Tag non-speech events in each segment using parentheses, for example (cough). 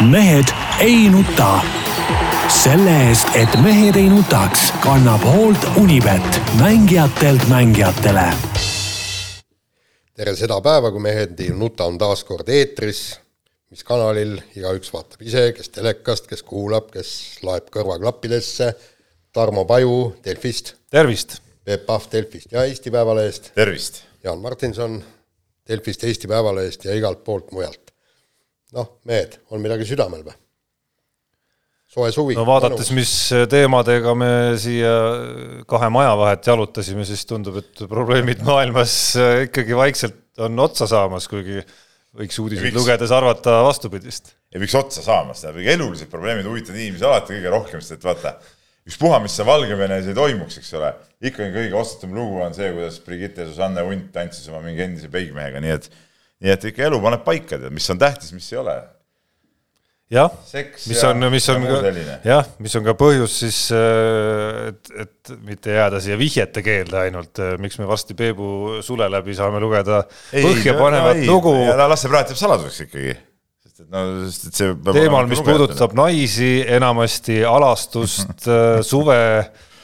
mehed ei nuta. selle eest, et mehed ei nutaks, kannab hoolt Unibet, mängijatelt mängijatele. tere seda päeva, kui Mehed ei nuta on taas kord eetris. mis kanalil, igaüks vaatab ise, kes telekast, kes kuulab, kes laeb kõrvaklappidesse. Tarmo Paju Delfist. tervist! Peep Pahv Delfist ja Eesti Päevalehest. tervist! Jaan Martinson Delfist, Eesti Päevalehest ja igalt poolt mujalt noh, mehed, on midagi südamel või? soe suvi. no vaadates, mis teemadega me siia kahe maja vahet jalutasime, siis tundub, et probleemid maailmas ikkagi vaikselt on otsa saamas, kuigi võiks uudiseid miks? lugedes arvata vastupidist. ja miks otsa saamas, tähendab, ega elulised probleemid huvitavad inimesi alati kõige rohkem, sest et vaata, ükspuha, mis seal Valgevenes ei toimuks, eks ole, ikkagi kõige ostutav lugu on see, kuidas Brigitte Susanne Hunt tantsis oma mingi endise peigmehega, nii et nii et ikka elu paneb paika, tead, mis on tähtis, mis ei ole. jah, mis on, mis on ka, jah, mis on ka põhjus siis, äh, et, et mitte jääda siia vihjete keelde ainult, äh, miks me varsti Peebu sule läbi saame lugeda põhjapanevat lugu. las see praegu jääb saladuseks ikkagi sest et no, sest et see teemal, mis puudutab naisi, enamasti alastust, (laughs) äh, suve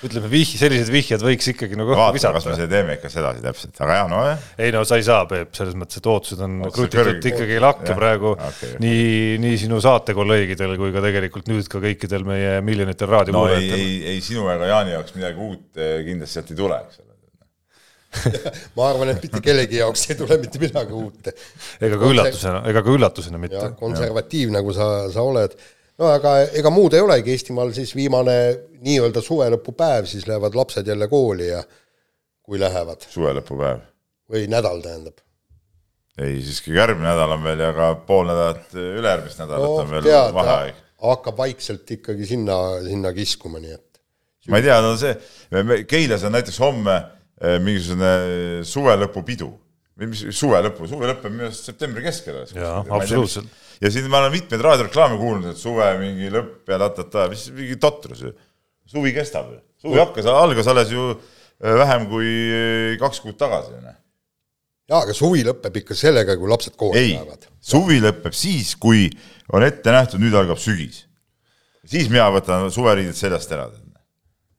ütleme vih-, sellised vihjed võiks ikkagi nagu õhku visata. kas me seda teeme ikka sedasi täpselt, aga jah, no jah. ei no sa ei saa, Peep, selles mõttes, et ootused on krutitud ikkagi lakke praegu okay. nii, nii sinu saatekolleegidel kui ka tegelikult nüüd ka kõikidel meie miljonitel raadiokuulajatel. no ei, ei, ei sinu ega Jaani jaoks midagi uut eh, kindlasti sealt ei tule, eks ole (laughs) ma arvan, et mitte kellegi jaoks ei tule mitte midagi uut. ega ka üllatusena, ega ka üllatusena mitte. konservatiiv, nagu sa, sa oled no aga ega muud ei olegi, Eestimaal siis viimane nii-öelda suvelõpupäev, siis lähevad lapsed jälle kooli ja kui lähevad. suvelõpupäev? või nädal, tähendab. ei, siiski järgmine nädal on veel ja ka pool nädalat, ülejärgmist nädalat no, on veel tead, vaheaeg. hakkab vaikselt ikkagi sinna, sinna kiskuma, nii et. ma ei tea, no see, Keilas on näiteks homme eh, mingisugune suvelõpupidu või mis suve lõpu, suve lõpp on minu arust septembri keskel. jaa, absoluutselt ja siin ma olen mitmeid raadioreklaame kuulnud, et suve mingi lõpp ja ta-ta-ta, mis mingi totrus ju. suvi kestab ju, suvi hakkas, algas alles ju äh, vähem kui äh, kaks kuud tagasi. jaa, aga suvi lõpeb ikka sellega, kui lapsed kooli lähevad. suvi lõpeb siis, kui on ette nähtud, nüüd algab sügis. siis mina võtan suveriided seljast ära.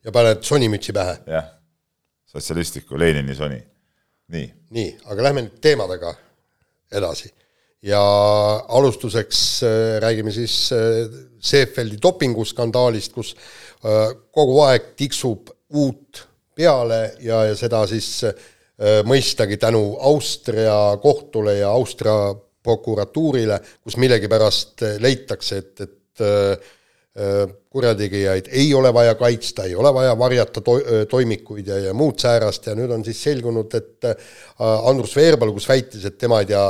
ja paned sonimütsi pähe. jah, sotsialistliku Lenini soni. Nii. nii, aga lähme nüüd teemadega edasi ja alustuseks äh, räägime siis äh, Seefeldi dopinguskandaalist, kus äh, kogu aeg tiksub uut peale ja, ja seda siis mõistagi tänu Austria kohtule ja Austria prokuratuurile, kus millegipärast leitakse, et, et kurjategijaid ei ole vaja kaitsta, ei ole vaja varjata to-, toimikuid ja, ja muud säärast ja nüüd on siis selgunud, et Andrus Veerpalu, kus väitis, et tema ei tea,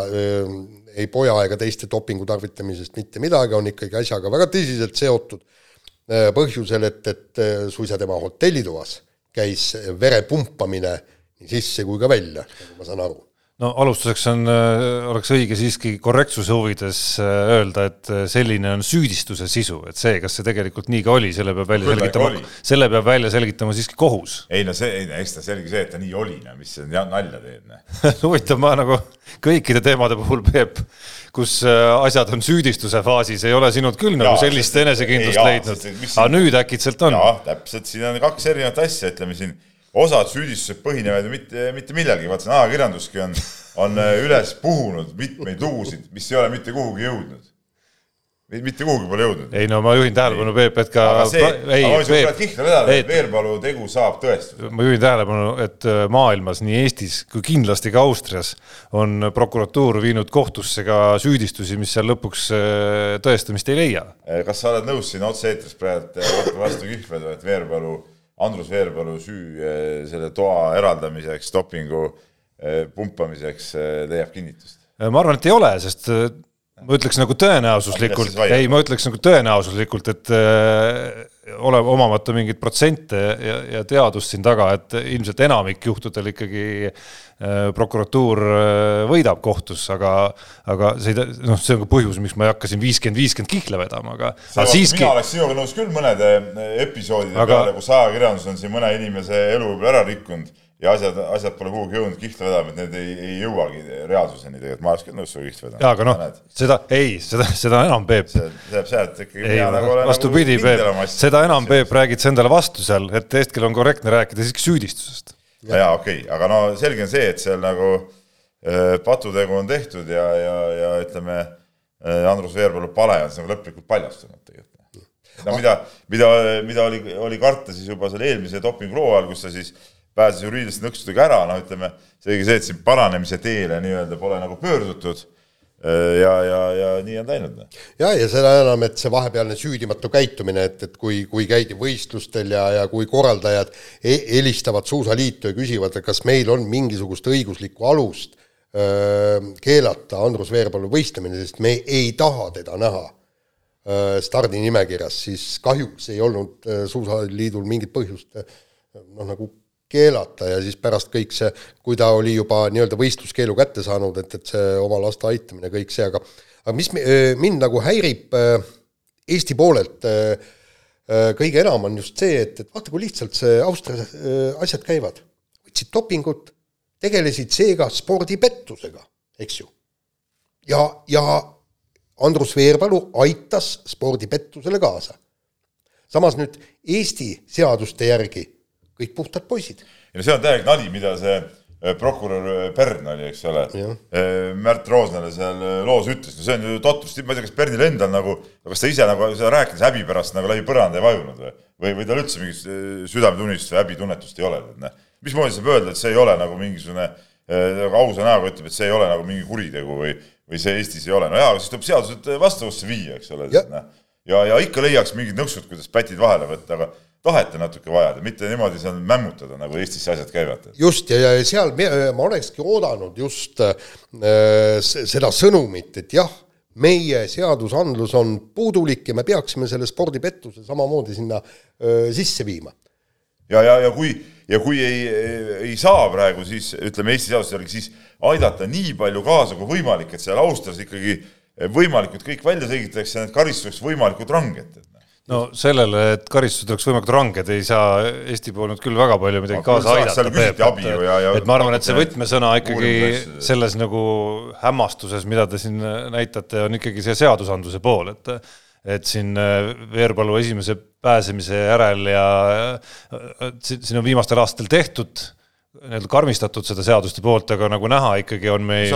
ei poja ega teiste dopingu tarvitamisest mitte midagi, on ikkagi asjaga väga tõsiselt seotud äh, põhjusel, et, et äh, suisa tema hotellitoas käis vere pumpamine nii sisse kui ka välja, nagu ma saan aru no alustuseks on, äh, oleks õige siiski korrektsuse huvides äh, öelda, et äh, selline on süüdistuse sisu, et see, kas see tegelikult nii ka oli, selle peab välja selgitama, selle peab välja selgitama siiski kohus. ei no see, eks ta selge see, et ta nii oli, no mis sa nalja teed, noh. (laughs) huvitav, ma nagu kõikide teemade puhul, Peep, kus asjad on süüdistuse faasis, ei ole sinult küll nagu sellist enesekindlust leidnud, aga nüüd äkitselt on. jah, täpselt, siin on kaks erinevat asja, ütleme siin osad süüdistused põhinevad ju mitte, mitte millelgi, vaata see ajakirjanduski on, on äh, üles puhunud mitmeid lugusid, mis ei ole mitte kuhugi jõudnud. mitte kuhugi pole jõudnud. ei no ma juhin tähelepanu, Peep, et ka. aga see, ei, Peep, et Veerpalu tegu saab tõestada. ma juhin tähelepanu, et äh, maailmas, nii Eestis kui kindlasti ka Austrias on prokuratuur viinud kohtusse ka süüdistusi, mis seal lõpuks äh, tõestamist ei leia. kas sa oled nõus siin otse-eetris praegu vastu kihveda, et Veerpalu Andrus Veerpalu süü eh, selle toa eraldamiseks, dopingu eh, pumpamiseks eh, leiab kinnitust? ma arvan, et ei ole, sest ma ütleks nagu tõenäosuslikult, ei, ma ütleks nagu tõenäosuslikult, et ole omamata mingeid protsente ja, ja teadust siin taga, et ilmselt enamik juhtudel ikkagi äh, prokuratuur äh, võidab kohtus, aga, aga see ei, noh, see on ka põhjus, miks ma ei hakka siin viiskümmend, viiskümmend kihla vedama, aga, aga siiski. mina oleks sinuga nõus küll mõnede episoodide aga... peale, kus ajakirjandus on siin mõne inimese elu võib-olla ära rikkunud ja asjad, asjad pole kuhugi jõudnud kihla vedama, et need ei, ei jõuagi reaalsuseni tegelikult, ma oleks küll nõus sinuga kihla vedama. jaa, aga noh, seda, ei, seda, seda enam, Peep. see jääb sealt ikkagi. ei, nagu vastupidi nagu, Peep, seda enam, Peep, räägid sa endale vastu seal, et Eestil on korrektne rääkida siiski süüdistusest. jaa, okei okay., aga no selge on see, et seal nagu äh, patutegu on tehtud ja, ja, ja ütleme äh,, Andrus Veerpalu pale on nagu lõplikult paljastunud tegelikult. no mida, mida, mida oli, oli karta siis juba selle eelmise dopinguloo ajal, kus ta siis pääses juriidiliste nõksudega ära, noh, ütleme, seegi see, et siin paranemise teele nii-öelda pole nagu pöördutud ja, ja, ja nii on läinud. Noh. ja, ja seda enam, et see vahepealne süüdimatu käitumine, et, et kui, kui käidi võistlustel ja, ja kui korraldajad e-, helistavad Suusaliitu ja küsivad, et kas meil on mingisugust õiguslikku alust öö, keelata Andrus Veerpalu võistlemine, sest me ei taha teda näha öö, stardinimekirjas, siis kahjuks ei olnud Suusaliidul mingit põhjust noh, nagu keelata ja siis pärast kõik see, kui ta oli juba nii-öelda võistluskeelu kätte saanud, et, et see oma laste aitamine, kõik see, aga aga mis mind nagu häirib Eesti poolelt kõige enam, on just see, et, et vaata, kui lihtsalt see Austrias asjad käivad. võtsid dopingut, tegelesid seega spordipettusega, eks ju. ja, ja Andrus Veerpalu aitas spordipettusele kaasa. samas nüüd Eesti seaduste järgi kõik puhtad poisid. ja no see on täielik nali, mida see äh, prokurör äh, Pern oli, eks ole, äh, Märt Roosnale seal loos ütles, no see on ju totrus, ma ei tea, kas Pernil endal nagu, kas ta ise nagu seda rääkides häbi pärast nagu läbi põranda ei vajunud või, või, või tal üldse mingit südametunnistust või häbitunnetust ei ole, et noh, mismoodi saab öelda, et see ei ole nagu mingisugune nagu ausa näoga ütleb, et see ei ole nagu mingi kuritegu või, või see Eestis ei ole, no jaa, siis tuleb seadused vastavusse viia, eks ole, noh. ja, ja ikka leiaks mingid nõksud, kuidas pätid vahele võtta, aga tahete natuke vajada, mitte niimoodi seal mämmutada, nagu Eestis asjad käivad. just, ja, ja seal me, ma olekski oodanud just äh, seda sõnumit, et jah, meie seadusandlus on puudulik ja me peaksime selle spordipettuse samamoodi sinna äh, sisse viima. ja, ja, ja kui, ja kui ei, ei saa praegu, siis ütleme Eesti seaduste järgi, siis aidata nii palju kaasa kui võimalik, et seal Austrias ikkagi võimalikult kõik välja selgitatakse need karistuseks võimalikult ranged no sellele, et karistused oleks võimalikult ranged, ei saa Eesti pool nüüd küll väga palju midagi kaasa aidata. et, et ma arvan, et see võtmesõna ikkagi selles nagu hämmastuses, mida te siin näitate, on ikkagi see seadusandluse pool, et et siin Veerpalu esimese pääsemise järel ja siin on viimastel aastatel tehtud nii-öelda karmistatud seda seaduste poolt, aga nagu näha, ikkagi on meil,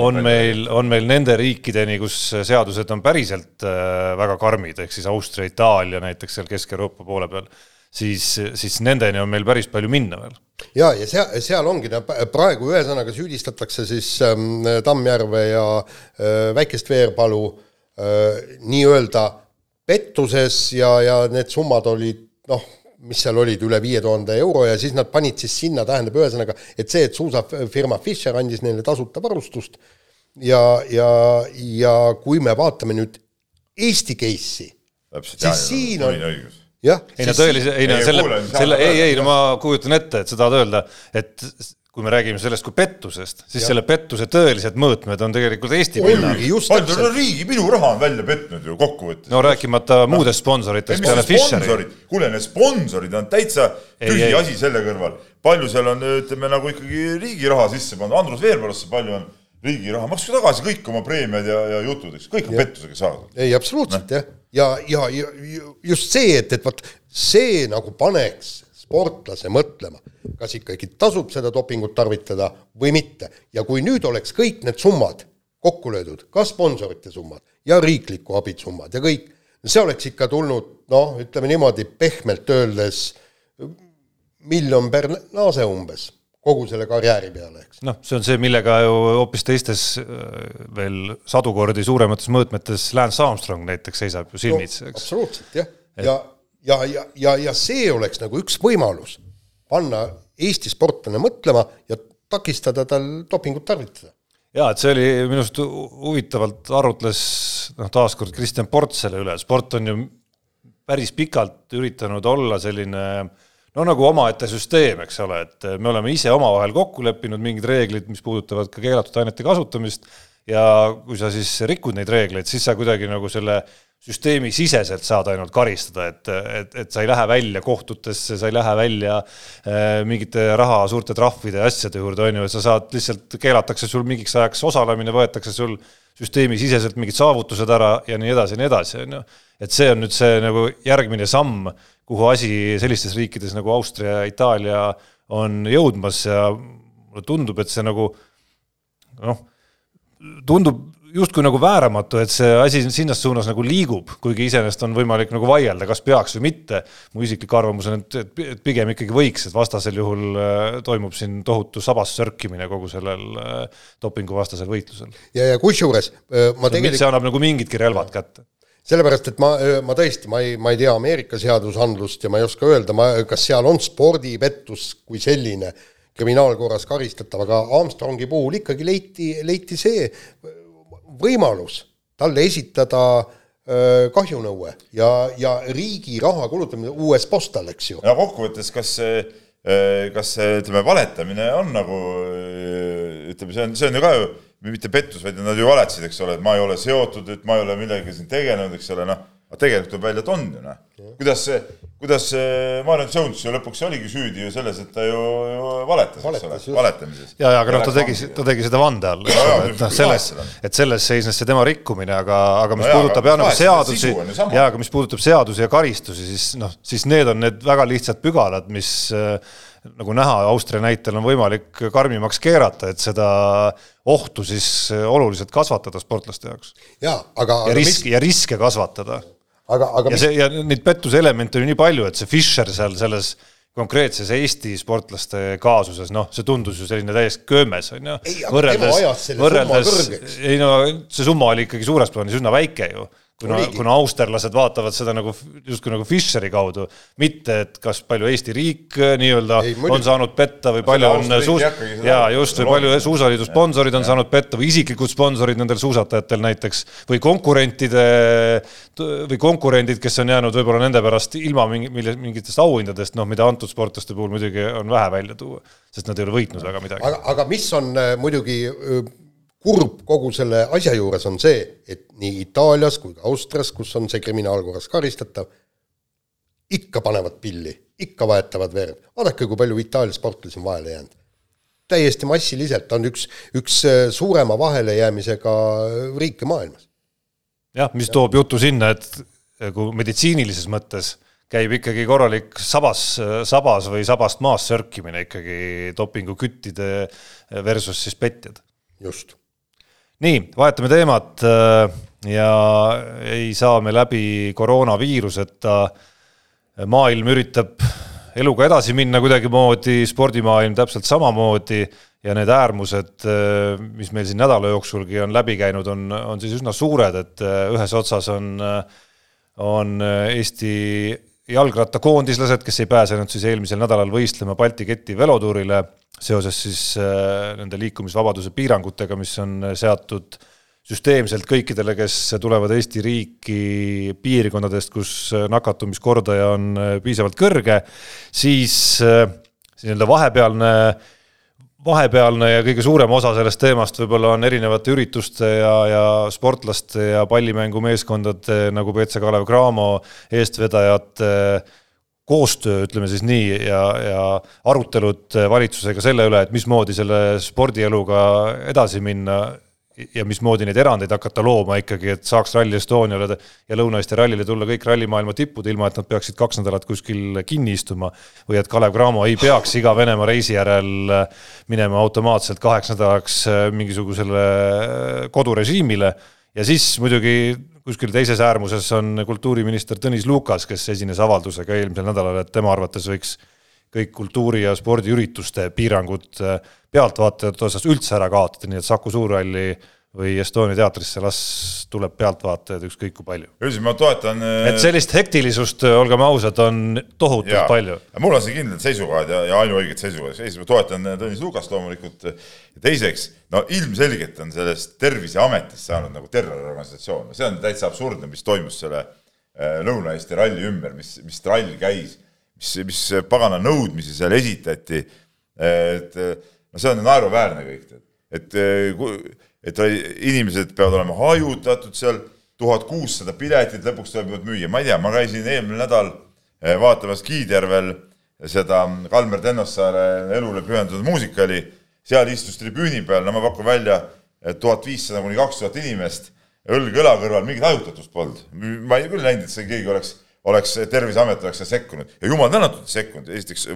on meil, on meil nende riikideni, kus seadused on päriselt äh, väga karmid, ehk siis Austria, Itaalia näiteks seal Kesk-Euroopa poole peal, siis, siis nendeni on meil päris palju minna veel. ja, ja seal, seal ongi, praegu ühesõnaga süüdistatakse siis ähm, Tammjärve ja äh, Väikest Veerpalu äh, nii-öelda pettuses ja, ja need summad olid noh mis seal olid, üle viie tuhande euro ja siis nad panid siis sinna, tähendab ühesõnaga, et see, et suusafirma Fischer andis neile tasuta varustust ja, ja, ja kui me vaatame nüüd Eesti case'i, siis siin on jah. ei no tõelise, ei no selle, selle, ei, ei no ma kujutan ette, et sa tahad öelda, et kui me räägime sellest kui pettusest, siis ja. selle pettuse tõelised mõõtmed on tegelikult Eesti pinnal. palju no riigi, minu raha on välja petnud ju kokkuvõttes. no rääkimata no. muudest sponsoritest peale Fischeri. kuule, need sponsorid on täitsa tühi asi selle kõrval. palju seal on, ütleme nagu ikkagi riigi raha sisse pandud, Andrus Veerpalusse palju on riigi raha, makske tagasi kõik oma preemiad ja, ja jutud, eks, kõik on ja. pettusega saadud. ei, absoluutselt no. jah, ja, ja, ja, ja just see, et, et vot see nagu paneks sportlase mõtlema, kas ikkagi tasub seda dopingut tarvitada või mitte. ja kui nüüd oleks kõik need summad kokku löödud, ka sponsorite summad ja riikliku abi summad ja kõik, see oleks ikka tulnud noh, ütleme niimoodi pehmelt öeldes miljon per naase umbes kogu selle karjääri peale, eks. noh, see on see, millega ju hoopis teistes äh, veel sadu kordi suuremates mõõtmetes Lance Armstrong näiteks seisab ju silmitsi no,, eks. absoluutselt jah, ja ja, ja, ja, ja see oleks nagu üks võimalus panna Eesti sportlane mõtlema ja takistada tal dopingut tarvitada. jaa, et see oli minu arust huvitavalt arutles noh, taaskord Kristjan Port selle üle, sport on ju päris pikalt üritanud olla selline no nagu omaette süsteem, eks ole, et me oleme ise omavahel kokku leppinud mingid reeglid, mis puudutavad ka keelatud ainete kasutamist ja kui sa siis rikud neid reegleid, siis sa kuidagi nagu selle süsteemi siseselt saad ainult karistada, et, et, et sa ei lähe välja kohtutesse, sa ei lähe välja äh, mingite raha suurte trahvide ja asjade juurde, on ju, et sa saad lihtsalt, keelatakse sul mingiks ajaks osalemine, võetakse sul süsteemi siseselt mingid saavutused ära ja nii edasi ja nii edasi, on ju. et see on nüüd see nagu järgmine samm, kuhu asi sellistes riikides nagu Austria ja Itaalia on jõudmas ja mulle tundub, et see nagu noh, tundub justkui nagu vääramatu, et see asi sinnas suunas nagu liigub, kuigi iseenesest on võimalik nagu vaielda, kas peaks või mitte. mu isiklik arvamus on, et, et pigem ikkagi võiks, et vastasel juhul äh, toimub siin tohutu sabas sörkimine kogu sellel äh, dopinguvastasel võitlusel. ja, ja kusjuures äh, ma tegelikult see annab nagu mingidki relvad kätte sellepärast, et ma, ma tõesti, ma ei, ma ei tea Ameerika seadusandlust ja ma ei oska öelda, ma, kas seal on spordipettus kui selline kriminaalkorras karistatav, aga Armstrongi puhul ikkagi leiti, leiti see võimalus talle esitada kahjunõue ja, ja riigi raha kulutamine US Postal, eks ju. no kokkuvõttes, kas see kas see, ütleme, valetamine on nagu ütleme, see on, see on ju ka ju mitte pettus, vaid nad ju valetasid, eks ole, et ma ei ole seotud, et ma ei ole millegagi siin tegelenud, eks ole, noh aga tegelikult tuleb välja, et on ju noh. kuidas see, kuidas see Marion Jones ju lõpuks oligi süüdi ju selles, et ta ju, ju valetas, eks ole, valetamises. ja, ja aga noh, ta tegi, ta tegi seda vande all, et noh, selles, et selles seisnes see tema rikkumine, aga, aga mis no, puudutab jah, nagu seadusi, ja aga mis puudutab seadusi ja karistusi, siis noh, siis need on need väga lihtsad pügalad, mis äh, nagu näha, Austria näitel on võimalik karmimaks keerata, et seda ohtu siis oluliselt kasvatada sportlaste jaoks. ja, aga ja riski mis... ja riske kasvatada aga, aga ja see ja neid pettuse elemente oli nii palju, et see Fischer seal selles konkreetses Eesti sportlaste kaasuses, noh, see tundus ju selline täiesti köömes, on ju. võrreldes, võrreldes, ei no see summa oli ikkagi suures plaanis üsna väike ju kuna, kuna austerlased vaatavad seda nagu justkui nagu Fischeri kaudu, mitte et kas palju Eesti riik äh, nii-öelda on saanud petta või palju on suus-, jaa, just, või palju Suusaliidu sponsorid on ja. saanud petta või isiklikud sponsorid nendel suusatajatel näiteks või konkurentide või konkurendid, kes on jäänud võib-olla nende pärast ilma mingi, mille, mingitest auhindadest, noh, mida antud sportlaste puhul muidugi on vähe välja tuua, sest nad ei ole võitnud väga midagi. aga, aga mis on äh, muidugi kurb kogu selle asja juures on see, et nii Itaalias kui ka Austrias, kus on see kriminaalkorras karistatav, ikka panevad pilli, ikka vahetavad verd. vaadake, kui palju Itaalia sportlasi on vahele jäänud. täiesti massiliselt, ta on üks, üks äh, suurema vahelejäämisega riike maailmas. jah, mis toob jutu sinna, et kui meditsiinilises mõttes käib ikkagi korralik sabas, sabas või sabast maas sörkimine ikkagi dopinguküttide versus siis petjad. just nii, vahetame teemat äh, ja ei saa me läbi koroonaviiruseta. maailm üritab eluga edasi minna kuidagimoodi, spordimaailm täpselt samamoodi ja need äärmused, äh, mis meil siin nädala jooksulgi on läbi käinud, on, on siis üsna suured, et äh, ühes otsas on, on Eesti jalgrattakoondislased, kes ei pääsenud siis eelmisel nädalal võistlema Balti keti velotuurile seoses siis äh, nende liikumisvabaduse piirangutega, mis on äh, seatud süsteemselt kõikidele, kes tulevad Eesti riiki piirkondadest, kus äh, nakatumiskordaja on piisavalt kõrge, siis nii-öelda vahepealne, vahepealne ja kõige suurem osa sellest teemast võib-olla on erinevate ürituste ja, ja sportlaste ja pallimängumeeskondade nagu BC Kalev Cramo eestvedajate koostöö, ütleme siis nii, ja, ja arutelud valitsusega selle üle, et mismoodi selle spordieluga edasi minna ja mismoodi neid erandeid hakata looma ikkagi, et saaks Rally Estoniale ja Lõuna-Eesti rallile tulla kõik rallimaailma tipud, ilma et nad peaksid kaks nädalat kuskil kinni istuma. või et Kalev Cramo ei peaks iga Venemaa reisi järel minema automaatselt kaheks nädalaks mingisugusele kodurežiimile ja siis muidugi kuskil teises äärmuses on kultuuriminister Tõnis Lukas, kes esines avaldusega eelmisel nädalal, et tema arvates võiks kõik kultuuri- ja spordiürituste piirangud äh, pealtvaatajate osas üldse ära kaotada, nii et Saku Suurhalli või Estonia teatrisse las tuleb pealtvaatajaid ükskõik kui palju. üldiselt ma toetan äh, et sellist hektilisust, äh, olgem ausad, on tohutult ja, palju. mul on siin kindlad seisukohad ja, ja ainuõiged seisukohad, esiteks ma toetan Tõnis Lukast loomulikult. Ja teiseks, no ilmselgelt on sellest Terviseametist saanud nagu terroriorganisatsioon, see on täitsa absurdne, mis toimus selle Lõuna-Eesti ralli ümber, mis, mis trall käis, mis, mis pagana nõudmisi seal esitati, et no see on naeruväärne kõik et, et inimesed peavad olema hajutatud seal, tuhat kuussada piletit lõpuks toimuvad müüa, ma ei tea, ma käisin eelmine nädal vaatamas Kiidjärvel seda Kalmer Tennossaare elule pühendatud muusikali, seal istus tribüüni peal, no ma pakun välja, et tuhat viissada kuni kaks tuhat inimest, õlg õla kõrval, mingit hajutatust polnud. ma ei küll näinud, et see keegi oleks, oleks, Terviseamet oleks sekkunud ja jumal tänatud, sekkunud, esiteks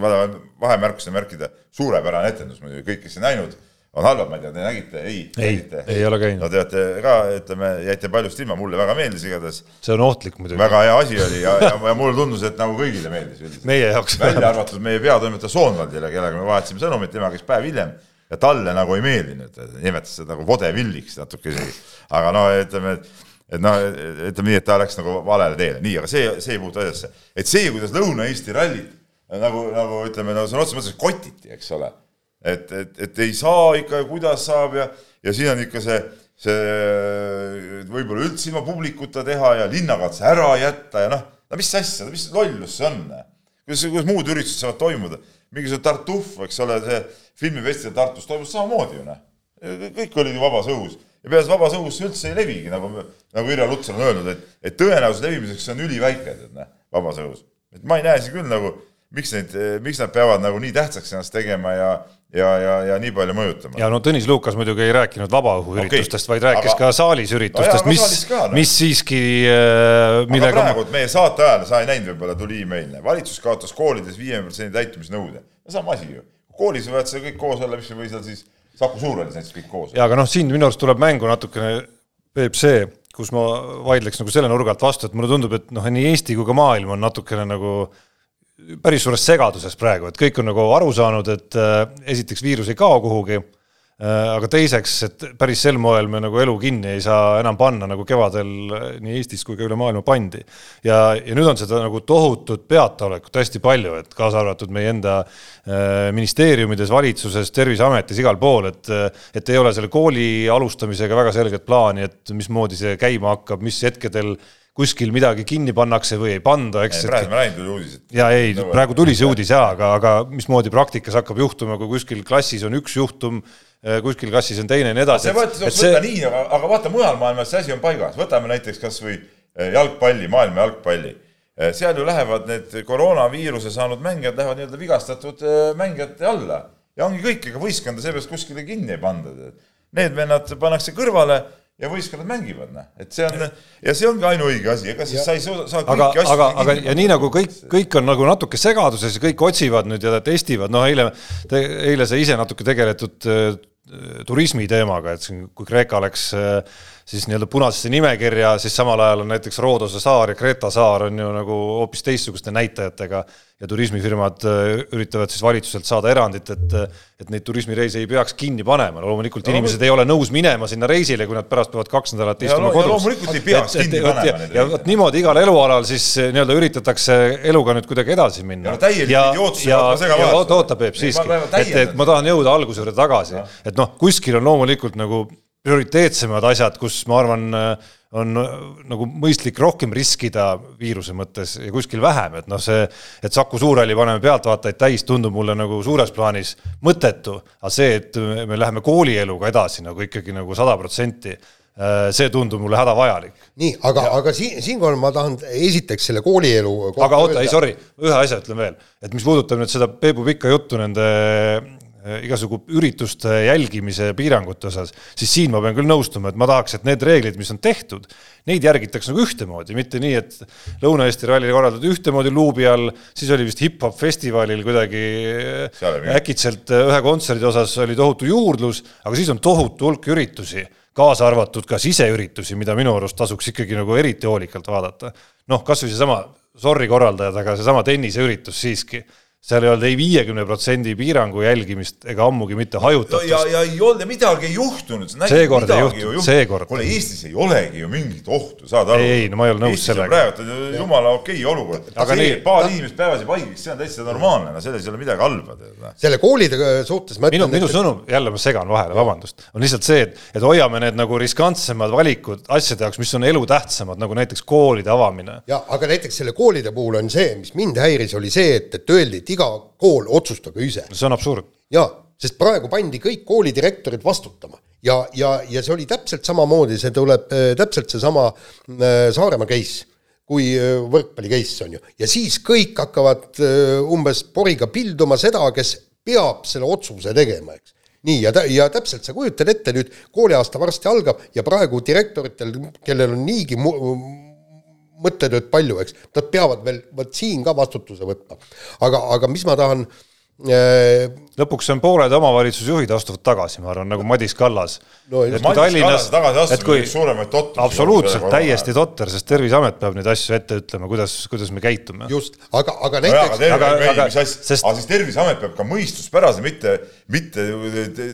vahemärkusena märkida, suurepärane etendus muidugi, kõik, kes ei näinud on halvad, ma ei tea, te nägite, ei? ei, ei ole käinud. no te olete ka, ütleme, jäite paljust ilma, mulle väga meeldis igatahes. see on ohtlik muidugi. väga hea asi oli ja, ja, ja mulle tundus, et nagu kõigile meeldis üldiselt. meie jaoks. välja arvatud meie peatoimetaja Soonvaldile, kellega me vahetasime sõnumit, tema käis päev hiljem ja talle nagu ei meeldinud, nimetas seda nagu vodevilliks natuke isegi. aga no ütleme, et et noh, ütleme nii, et ta läks nagu valele teele, nii, aga see, see ei puutu asjasse. et see, kuidas Lõuna-Eesti rallit nagu, nagu ütleme, no sõna otseses mõttes kotiti, eks ole et, et, et ei saa ikka ja kuidas saab ja, ja siin on ikka see, see võib-olla üldse ilma publikuta teha ja linnakatse ära jätta ja noh, no mis asja, mis lollus see on? kuidas, kuidas muud üritused saavad toimuda? mingisugune Tartuf, eks ole, see filmifestival Tartus toimus samamoodi ju noh. kõik olid ju vabas õhus ja peale vabas õhus üldse ei levigi, nagu, nagu Irja Lutsar on öelnud, et, et tõenäosus levimiseks on üliväike, et noh, vabas õhus. et ma ei näe siin küll nagu, miks neid, miks nad peavad nagu nii tähtsaks ennast tegema ja ja, ja, ja nii palju mõjutama. ja no Tõnis Lukas muidugi ei rääkinud vabaõhuüritustest okay., vaid rääkis aga... ka saalis üritustest, mis, no. mis siiski äh,, millega aga praegu, meie saate ajal, sa ei näinud võib-olla, tuli email, valitsus kaotas koolides viiekümne protsendi täitumisnõude. no sama asi ju. koolis võivad seal kõik koos olla, mis või seal siis Saku Suurhallis näiteks kõik koos. jaa, aga noh, siin minu arust tuleb mängu natukene, Peep, see, kus ma vaidleks nagu selle nurga alt vastu, et mulle tundub, et noh, nii Eesti kui ka maailm on natukene nagu päris suures segaduses praegu, et kõik on nagu aru saanud, et äh, esiteks viirus ei kao kuhugi aga teiseks, et päris sel moel me nagu elu kinni ei saa enam panna, nagu kevadel äh, nii Eestis kui ka üle maailma pandi. ja, ja nüüd on seda nagu tohutut peataolekut hästi palju, et kaasa arvatud meie enda äh, ministeeriumides, valitsuses, Terviseametis, igal pool, et et ei ole selle kooli alustamisega väga selget plaani, et mismoodi see käima hakkab, mis hetkedel äh, kuskil midagi kinni pannakse või ei panda, eks. praegu ma nägin, tuli uudis. ja ei, praegu tuli see uudis ja, aga, aga mismoodi praktikas hakkab juhtuma, kui kuskil klassis on üks juhtum, eh, kuskil klassis on teine ja nii edasi. see võeti, võtta see... nii, aga, aga vaata mujal maailmas see asi on paigas, võtame näiteks kasvõi eh, jalgpalli, maailma jalgpalli. Eh, seal ju lähevad need koroonaviiruse saanud mängijad lähevad nii-öelda vigastatud mängijate alla ja ongi kõik, ega võistkonda seepärast kuskile kinni ei panda. Need vennad pannakse kõrvale ja võistkonnad mängivad, noh, et see on ja see ongi ainuõige asi, ega siis ja, sa ei saa, saa aga, aga, aga ja nii nagu kõik, kõik on nagu natuke segaduses ja kõik otsivad nüüd ja testivad, noh, eile, eile sai ise natuke tegeletud äh, turismi teemaga, et siin, kui Kreeka läks äh, siis nii-öelda punasesse nimekirja, siis samal ajal on näiteks Roodose saar ja Kreta saar on ju nagu hoopis teistsuguste näitajatega. Ja turismifirmad äh, üritavad siis valitsuselt saada erandit, et et neid turismireise ei peaks kinni panema, no loomulikult no, inimesed ei ole nõus minema sinna reisile, kui nad pärast peavad kaks nädalat istuma no, kodus. loomulikult ei peaks et, kinni et, panema reise. ja vot niimoodi igal elualal siis äh, nii-öelda üritatakse eluga nüüd kuidagi edasi minna. ja täielik idiootsus ja, ja, ja oota, oota Peep siiski, et, et ma tahan jõuda alguse juurde tagasi, et noh, kuskil on loomulikult nagu prioriteetsemad asjad, kus ma arvan, on nagu mõistlik rohkem riskida viiruse mõttes ja kuskil vähem, et noh, see, et Saku Suurhalli paneme pealtvaatajaid täis, tundub mulle nagu suures plaanis mõttetu, aga see, et me läheme koolieluga edasi nagu ikkagi nagu sada protsenti, see tundub mulle hädavajalik. nii, aga, aga siin, siinkohal ma tahan esiteks selle koolielu aga oota, ei sorry, ühe asja ütlen veel, et mis puudutab nüüd seda Peebu pikka juttu nende Äh, igasugu ürituste jälgimise piirangute osas, siis siin ma pean küll nõustuma, et ma tahaks, et need reeglid, mis on tehtud, neid järgitakse nagu ühtemoodi, mitte nii, et Lõuna-Eesti ralli korraldatud ühtemoodi luubi all, siis oli vist hip-hop festivalil kuidagi äkitselt äh, ühe kontserdi osas oli tohutu juurdlus, aga siis on tohutu hulk üritusi, kaasa arvatud ka siseüritusi, mida minu arust tasuks ikkagi nagu eriti hoolikalt vaadata. noh, kasvõi seesama, sorry korraldajad, aga seesama tenniseüritus siiski seal ei olnud ei viiekümne protsendi piirangu jälgimist ega ammugi mitte hajutatust. ja, ja ei olnud ja midagi ei juhtunud. seekord ei juhtunud, seekord. kuule, Eestis ei olegi ju mingit ohtu, saad aru? ei, no ma ei ole nõus sellega. praegu jumala okei okay olukord. aga see, et paar inimest päevas jääb haigeks, see on täitsa normaalne, no selles ei ole midagi halba. Noh. selle koolide suhtes ma ütlen. minu, minu sõnum, jälle ma segan vahele, vabandust, on lihtsalt see, et, et hoiame need nagu riskantsemad valikud asjade jaoks, mis on elutähtsamad, nagu näiteks koolide avamine. ja aga näiteks selle koolide puhul on see, mis mind häiris, oli see, et, et öeldi, et iga kool otsustage ise. see on absurd. jaa, sest praegu pandi kõik koolidirektorid vastutama ja, ja, ja see oli täpselt samamoodi, see tuleb äh, täpselt seesama äh, Saaremaa case kui äh, võrkpalli case on ju, ja siis kõik hakkavad umbes poriga pilduma seda, kes peab selle otsuse tegema, eks. nii, ja, ja täpselt sa kujutad ette nüüd, kooliaasta varsti algab ja praegu direktoritel, kellel on niigi mõttetööd palju, eks, nad peavad veel vot siin ka vastutuse võtma. aga, aga mis ma tahan äh, lõpuks on pooled omavalitsusjuhid astuvad tagasi, ma arvan, nagu Madis Kallas no,. et kui Tallinnas, et kui absoluutselt, täiesti totter, sest Terviseamet peab neid asju ette ütlema, kuidas, kuidas me käitume. just, aga, aga näiteks no. aga, aga, aga, sest... aga siis Terviseamet peab ka mõistuspärase, mitte, mitte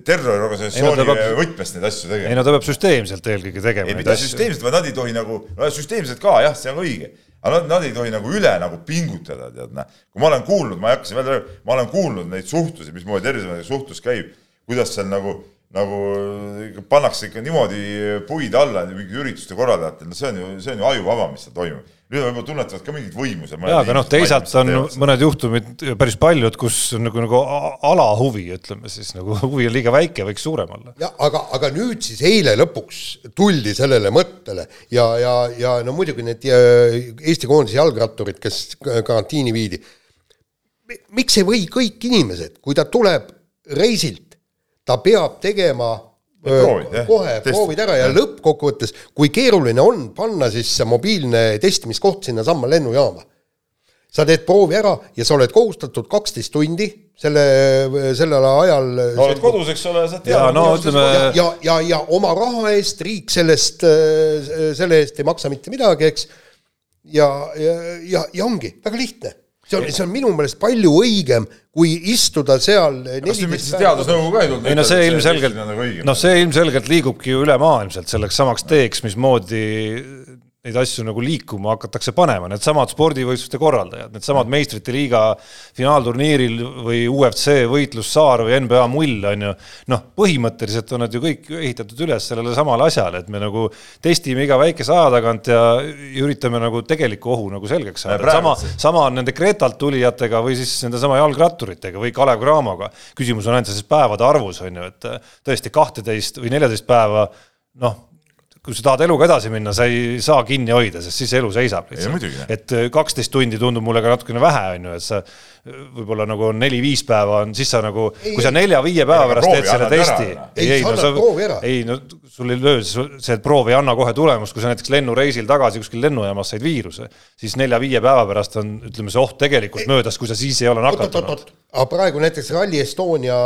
terroriorganisatsiooni võtmes neid asju tegema. ei no ta peab süsteemselt eelkõige tegema. ei, mitte süsteemselt, vaid nad ei tohi nagu, no süsteemselt ka jah, see on õige aga nad, nad ei tohi nagu üle nagu pingutada, tead näe. kui ma olen kuulnud, ma ei hakka siin välja rääkima, ma olen kuulnud neid suhtlusi, mismoodi Terviseameti suhtlus käib, kuidas seal nagu, nagu pannakse ikka niimoodi puid alla mingite ürituste korraldajatel, no see on ju, see on ju ajuvaba, mis seal toimub nüüd nad võib-olla tunnetavad ka mingit võimu seal. jaa, aga noh, teisalt on mõned juhtumid päris paljud, kus on nagu, nagu alahuvi, ütleme siis nagu (laughs) huvi on liiga väike, võiks suurem olla. jah, aga, aga nüüd siis eile lõpuks tuldi sellele mõttele ja, ja, ja no muidugi need Eesti koondise jalgratturid, kes karantiini viidi. miks ei või kõik inimesed, kui ta tuleb reisilt, ta peab tegema proovid, kohe Test. proovid ära ja, ja lõppkokkuvõttes, kui keeruline on panna siis mobiilne testimiskoht sinnasamma lennujaama. sa teed proovi ära ja sa oled kohustatud kaksteist tundi selle, sellel ajal no oled kodus, eks ole, sa tead. ja no ütleme. ja, ja, ja, ja oma raha eest riik sellest, selle eest ei maksa mitte midagi, eks. ja, ja, ja, ja ongi väga lihtne see on, see on minu meelest palju õigem, kui istuda seal kas siin mitte teadusnõukogu ka ei tulnud? ei no see ilmselgelt, noh, see ilmselgelt liigubki ju ülemaailmselt selleks samaks teeks, mismoodi neid asju nagu liikuma hakatakse panema, needsamad spordivõistluste korraldajad, needsamad meistrite liiga finaalturniiril või UFC võitlussaar või NBA mull on ju, noh, põhimõtteliselt on nad ju kõik ehitatud üles sellele samale asjale, et me nagu testime iga väikese aja tagant ja üritame nagu tegelikku ohu nagu selgeks saada, sama, sama on nende Kretalt tulijatega või siis nendesama jalgratturitega või Kalev Cramoga. küsimus on ainult selles päevade arvus, on ju, et tõesti kahteteist või neljateist päeva noh, kui sa tahad eluga edasi minna, sa ei saa kinni hoida, sest siis elu seisab lihtsalt. et äh, kaksteist tundi tundub mulle ka natukene vähe, on ju, et sa äh, võib-olla nagu neli-viis päeva on, siis sa nagu, kui sa nelja-viie päeva pärast teed selle testi. ei, ei, no sa, ei no sul ei löö, see proov ei anna kohe tulemust, kui sa näiteks lennureisil tagasi kuskil lennujaamas said viiruse, siis nelja-viie päeva pärast on, ütleme, see oht tegelikult ei, möödas, kui sa siis ei ole nakatunud. aga praegu näiteks Rally Estonia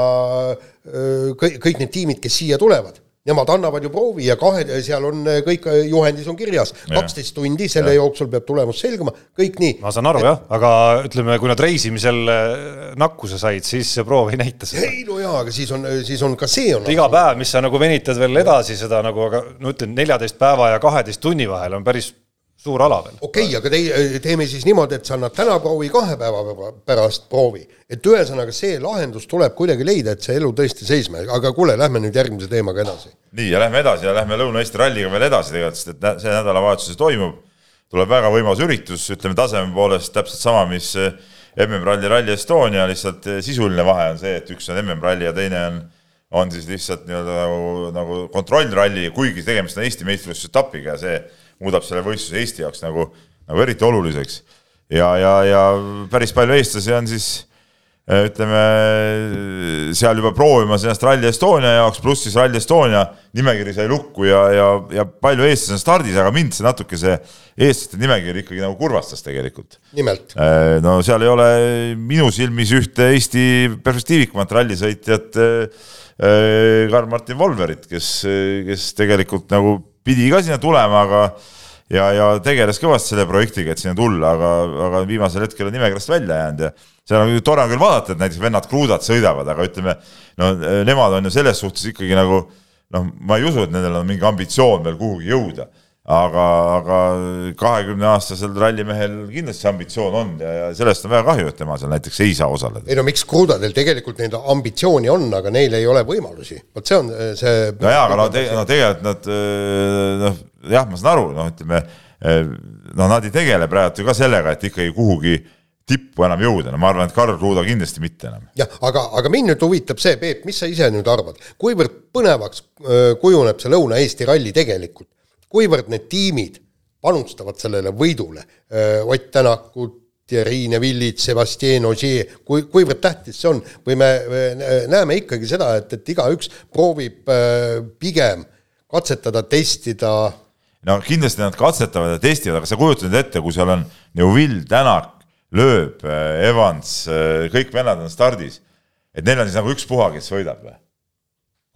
kõik, kõik need tiimid, kes siia tulevad nemad annavad ju proovi ja kahe, seal on kõik juhendis on kirjas, kaksteist tundi, selle ja. jooksul peab tulemus selguma, kõik nii. ma saan aru et... jah, aga ütleme, kui nad reisimisel äh, nakkuse said, siis see proov ei näita seda. ei no jaa, aga siis on, siis on ka see on. iga päev, mis sa nagu venitad veel edasi seda nagu, aga no ütlen, neljateist päeva ja kaheteist tunni vahel on päris suur ala veel. okei okay,, aga tei-, teeme siis niimoodi, et sa annad täna proovi kahe päeva pärast proovi. et ühesõnaga see lahendus tuleb kuidagi leida, et see elu tõesti seisma, aga kuule, lähme nüüd järgmise teemaga edasi. nii, ja lähme edasi ja lähme Lõuna-Eesti ralliga veel edasi tegelikult, sest et see nädalavahetuses toimub, tuleb väga võimas üritus, ütleme taseme poolest täpselt sama, mis eh, MM-ralli Rally Estonia, lihtsalt eh, sisuline vahe on see, et üks on MM-ralli ja teine on on siis lihtsalt nii-öelda nagu, nagu kontrollralli, kuigi tegemist on Eesti meistrivõistlusetapiga ja see muudab selle võistluse Eesti jaoks nagu, nagu eriti oluliseks. ja, ja, ja päris palju eestlasi on siis äh, ütleme seal juba proovimas ennast Rally Estonia jaoks, pluss siis Rally Estonia nimekiri sai lukku ja, ja, ja palju eestlasi on stardis, aga mind see natuke see eestlaste nimekiri ikkagi nagu kurvastas tegelikult. nimelt? Äh, no seal ei ole minu silmis ühte Eesti perspektiivikumat rallisõitjat äh, Karl-Martin Volverit, kes, kes tegelikult nagu pidi ka sinna tulema, aga ja, ja tegeles kõvasti selle projektiga, et sinna tulla, aga, aga viimasel hetkel on nimekirjast välja jäänud ja seal on tore on küll vaadata, et näiteks vennad Kruudad sõidavad, aga ütleme, no nemad on ju selles suhtes ikkagi nagu noh, ma ei usu, et nendel on mingi ambitsioon veel kuhugi jõuda aga, aga kahekümneaastasel rallimehel kindlasti ambitsioon on ja, ja sellest on väga kahju, et tema seal näiteks ei saa osaleda. ei no miks Krudadel tegelikult neid ambitsiooni on, aga neil ei ole võimalusi, vot see on äh, see. no jaa, aga no, te, no tegelikult nad äh, noh, jah, ma saan aru, noh, ütleme äh, no nad ei tegele praegu ju ka sellega, et ikkagi kuhugi tippu enam jõuda, no ma arvan, et Karl Kruda kindlasti mitte enam. jah, aga, aga mind nüüd huvitab see, Peep, mis sa ise nüüd arvad, kuivõrd põnevaks öö, kujuneb see Lõuna-Eesti ralli tegelikult, kuivõrd need tiimid panustavad sellele võidule, Ott Tänakut, Riine Villits, Sebastien Ogier, kui, kuivõrd tähtis see on? Või me, me näeme ikkagi seda, et, et igaüks proovib pigem katsetada, testida. No kindlasti nad katsetavad ja testivad, aga sa kujutad ette, kui seal on Neuvill, Tänak, Lööb, Evans, kõik vennad on stardis, et neil on siis nagu ükspuha, kes võidab või?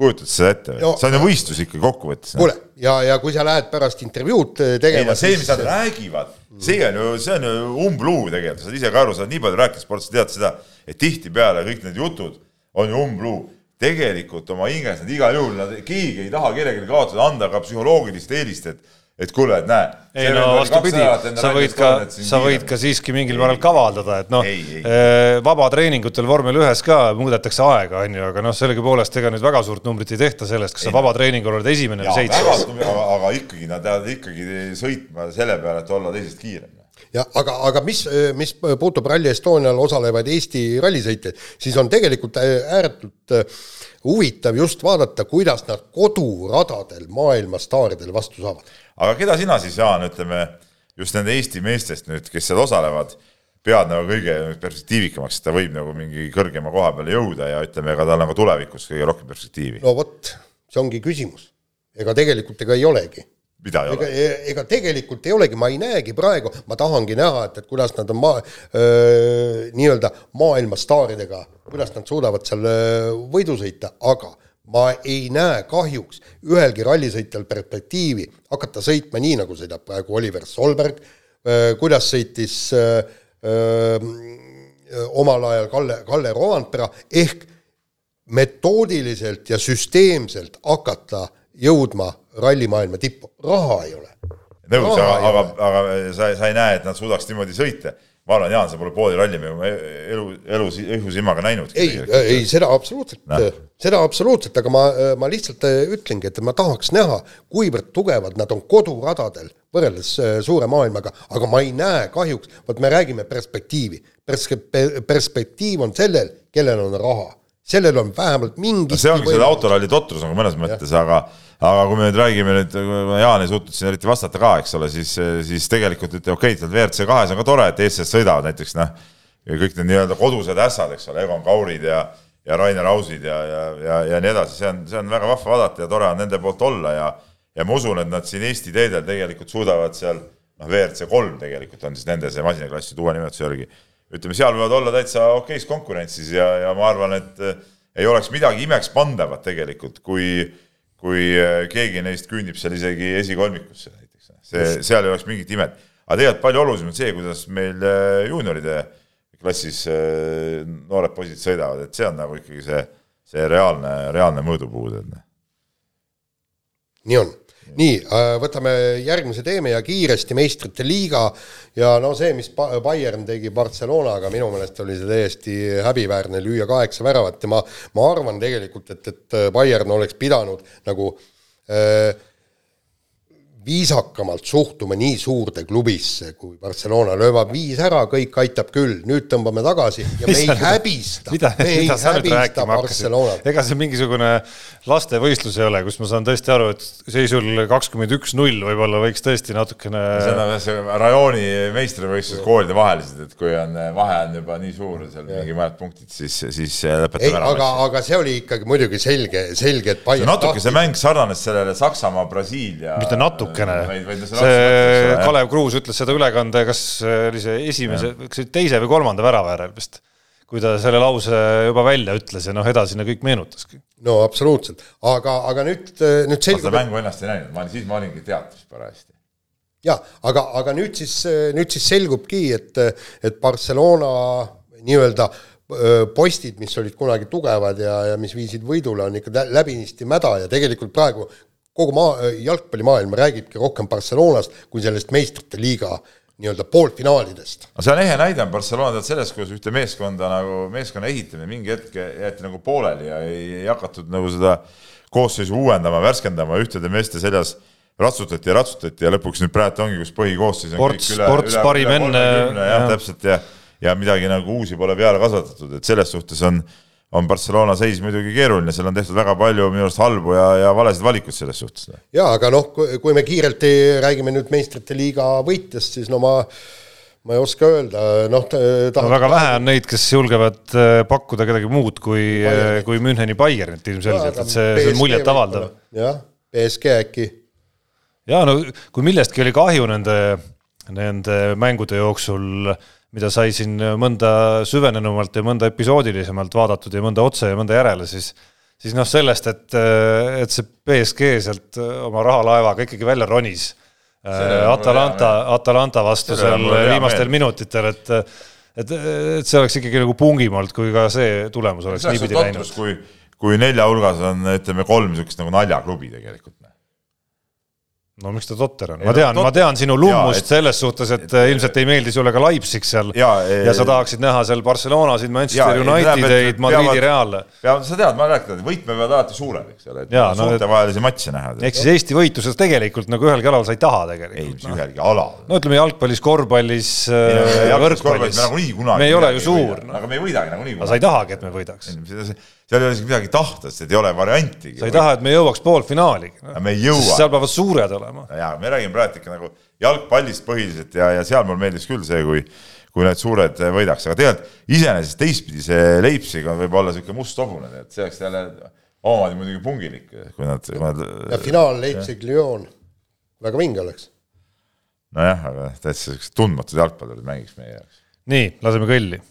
Kujutad seda ette või no,? see on ju võistlus ikka kokkuvõttes. kuule, ja, ja kui sa lähed pärast intervjuud tegema. ei no see, mis nad räägivad, see on ju, see on ju umbluu tegelikult, sa saad ise ka aru, sa oled nii palju rääkinud spordist, sa tead seda, et tihtipeale kõik need jutud on ju umbluu tegelikult oma hinges nad igal juhul, nad, keegi ei taha kellelegi kaotada, anda ka psühholoogilist eelist, et et kuule, et näe. ei no vastupidi, sa võid ka, sa võid ka siiski mingil määral kavaldada, et noh, eh, vabatreeningutel vormel ühes ka muudetakse aega, on ju, aga noh, sellegipoolest ega nüüd väga suurt numbrit ei tehta sellest, kas sa vabatreeningul oled esimene või seitsmes. aga, aga ikkagi nad jäävad ikkagi sõitma selle peale, et olla teisest kiirem jah, aga, aga mis, mis puutub Rally Estonial osalevaid Eesti rallisõitjaid, siis on tegelikult ääretult huvitav just vaadata, kuidas nad koduradadel maailmastaaridel vastu saavad. Aga keda sina siis, Jaan, ütleme just nende Eesti meestest nüüd, kes seal osalevad, pead nagu kõige perspektiivikamaks, et ta võib nagu mingi kõrgema koha peale jõuda ja ütleme, ega tal nagu tulevikus kõige rohkem perspektiivi? no vot, see ongi küsimus. ega tegelikult ega ei olegi mida ei ega, ole? ega tegelikult ei olegi, ma ei näegi praegu, ma tahangi näha, et, et kuidas nad on maa, nii-öelda maailmastaaridega, kuidas nad suudavad seal võidu sõita, aga ma ei näe kahjuks ühelgi rallisõitjal perspektiivi hakata sõitma nii, nagu sõidab praegu Oliver Solberg, kuidas sõitis öö, omal ajal Kalle, Kalle Rovanpera, ehk metoodiliselt ja süsteemselt hakata jõudma rallimaailma tippu, raha ei ole. nõus, aga, aga, aga sa, sa ei näe, et nad suudaks niimoodi sõita. Ma arvan, Jaan, sa pole pooli rallimängu elu, elus õhusilmaga näinud. ei, ei seda absoluutselt no., seda absoluutselt, aga ma, ma lihtsalt äh, ütlengi, et ma tahaks näha, kuivõrd tugevad nad on koduradadel võrreldes äh, suure maailmaga, aga ma ei näe kahjuks, vot me räägime perspektiivi. Pers-, perspektiiv on sellel, kellel on raha sellel on vähemalt mingi see ongi selle autoralli totrus nagu mõnes mõttes, aga aga kui me nüüd räägime nüüd, Jaan ei suutnud siin eriti vastata ka, eks ole, siis, siis tegelikult ütleme, okei okay,, WRC kahes on ka tore, et eestlased sõidavad näiteks noh, kõik need nii-öelda kodused ässad, eks ole, Egon Kaurid ja ja Rainer Ausid ja, ja, ja, ja nii edasi, see on, see on väga vahva vaadata ja tore on nende poolt olla ja ja ma usun, et nad siin Eesti teedel tegelikult suudavad seal noh, WRC kolm tegelikult on siis nende see masinaklass uue nimetuse järgi ütleme, seal võivad olla täitsa okeis konkurentsis ja, ja ma arvan, et eh, ei oleks midagi imekspandavat tegelikult, kui, kui eh, keegi neist küündib seal isegi esikolmikusse näiteks. see, seal ei oleks mingit imet. aga tegelikult palju olulisem on see, kuidas meil eh, juunioride klassis noored poisid sõidavad, et see on nagu ikkagi see, see reaalne, reaalne mõõdupuu. nii on nii, äh, võtame järgmise teeme ja kiiresti meistrite liiga. Ja no see, mis Bayern tegi Barcelonaga, minu meelest oli see täiesti häbiväärne lüüa kaheksa väravat. Ja ma, ma arvan tegelikult, et, et Bayern oleks pidanud nagu äh, viisakamalt suhtume nii suurde klubisse kui Barcelona, löövad viis ära, kõik aitab küll, nüüd tõmbame tagasi ja (laughs) me ei häbista, me ei häbista Barcelonat. ega see mingisugune lastevõistlus ei ole, kus ma saan tõesti aru, et seisul kakskümmend üks null võib-olla võiks tõesti natukene see on see rajooni meistrivõistlused koolide vahelised, et kui on vahe on juba nii suur, seal ja. mingi mõned punktid, siis, siis lõpetame ära. aga, aga see oli ikkagi muidugi selge, selge, et natuke see mäng sarnanes sellele Saksamaa-Brasiilia mitte natuke natukene. see Kalev Kruus ütles seda ülekande, kas oli see esimese, kas teise või kolmanda värava järel vist, kui ta selle lause juba välja ütles ja noh, edasine kõik meenutaski. no absoluutselt, aga, aga nüüd, nüüd selgub. seda mängu ennast ei näinud, ma olin, siis ma olingi teatris parajasti. ja aga, aga nüüd siis, nüüd siis selgubki, et, et Barcelona nii-öelda postid, mis olid kunagi tugevad ja, ja mis viisid võidule, on ikka läbinisti mäda ja tegelikult praegu kogu maa, jalgpallimaailm räägibki rohkem Barcelonast kui sellest meistrite liiga nii-öelda poolfinaalidest. no see on ehe näide on Barcelona tead sellest, kuidas ühte meeskonda nagu, meeskonna ehitamine mingi hetk jäeti nagu pooleli ja ei, ei hakatud nagu seda koosseisu uuendama, värskendama, ühtede meeste seljas ratsutati ja ratsutati ja lõpuks nüüd praegu ongi, kus põhikoosseis on sports, sports parim enne. jah, täpselt ja ja midagi nagu uusi pole peale kasvatatud, et selles suhtes on, on Barcelona seis muidugi keeruline, seal on tehtud väga palju minu arust halbu ja, ja valesid valikuid selles suhtes. jaa, aga noh, kui me kiirelt ei, räägime nüüd meistrite liiga võitjast, siis no ma ma ei oska öelda, noh tahab... no väga vähe on neid, kes julgevad äh, pakkuda kedagi muud kui, äh, kui Müncheni Bayernit ilmselgelt, et see, see on muljetavaldav. jah, BSG äkki. jaa, no kui millestki oli kahju nende, nende mängude jooksul, mida sai siin mõnda süvenenumalt ja mõnda episoodilisemalt vaadatud ja mõnda otse ja mõnda järele, siis siis noh, sellest, et, et see BSG sealt oma rahalaevaga ikkagi välja ronis Äh, Atalanta, Atalanta vastu seal viimastel minutitel, et et, et see oleks ikkagi nagu pungim olnud, kui ka see tulemus oleks niipidi läinud. kui, kui nelja hulgas on, ütleme, kolm niisugust nagu naljaklubi tegelikult no miks ta totter on, ma tean, ma tean sinu lummust et, selles suhtes, et, et ilmselt ei meeldi sulle ka Leipzig seal ja, ja, ja sa tahaksid näha seal Barcelonasid, Manchester ja, Unitedeid, Madridi Reale. ja sa tead, ma rääkinud, et võitme peavad alati suured, eks ole, et ja, no, suurtevahelisi matše näha. ehk siis Eesti võitluses tegelikult nagu ühelgi alal sa ei taha tegelikult. ei, mis no. ühelgi alal. no ütleme jalgpallis, korvpallis, võrkpallis, me ei ole ju suur. aga me ei võidagi nagunii. aga sa ei tahagi, et me võidaks seal ei ole isegi midagi tahta, sest ei ole variantigi. sa ei taha, et me jõuaks poolfinaali no.? me ei jõua. seal peavad suured olema. jaa, me räägime praegu ikka nagu jalgpallist põhiliselt ja, ja seal mulle meeldis küll see, kui kui need suured võidaks, aga tegelikult iseenesest teistpidi see Leipzig on võib-olla niisugune must hobune, et see oleks jälle omamoodi muidugi pungilik, kui nad, kui nad ja finaal Leipzig-Lyon, väga vinge oleks. nojah, aga täitsa siuksed tundmatud jalgpallurid mängiks meie jaoks. nii, laseme kõlli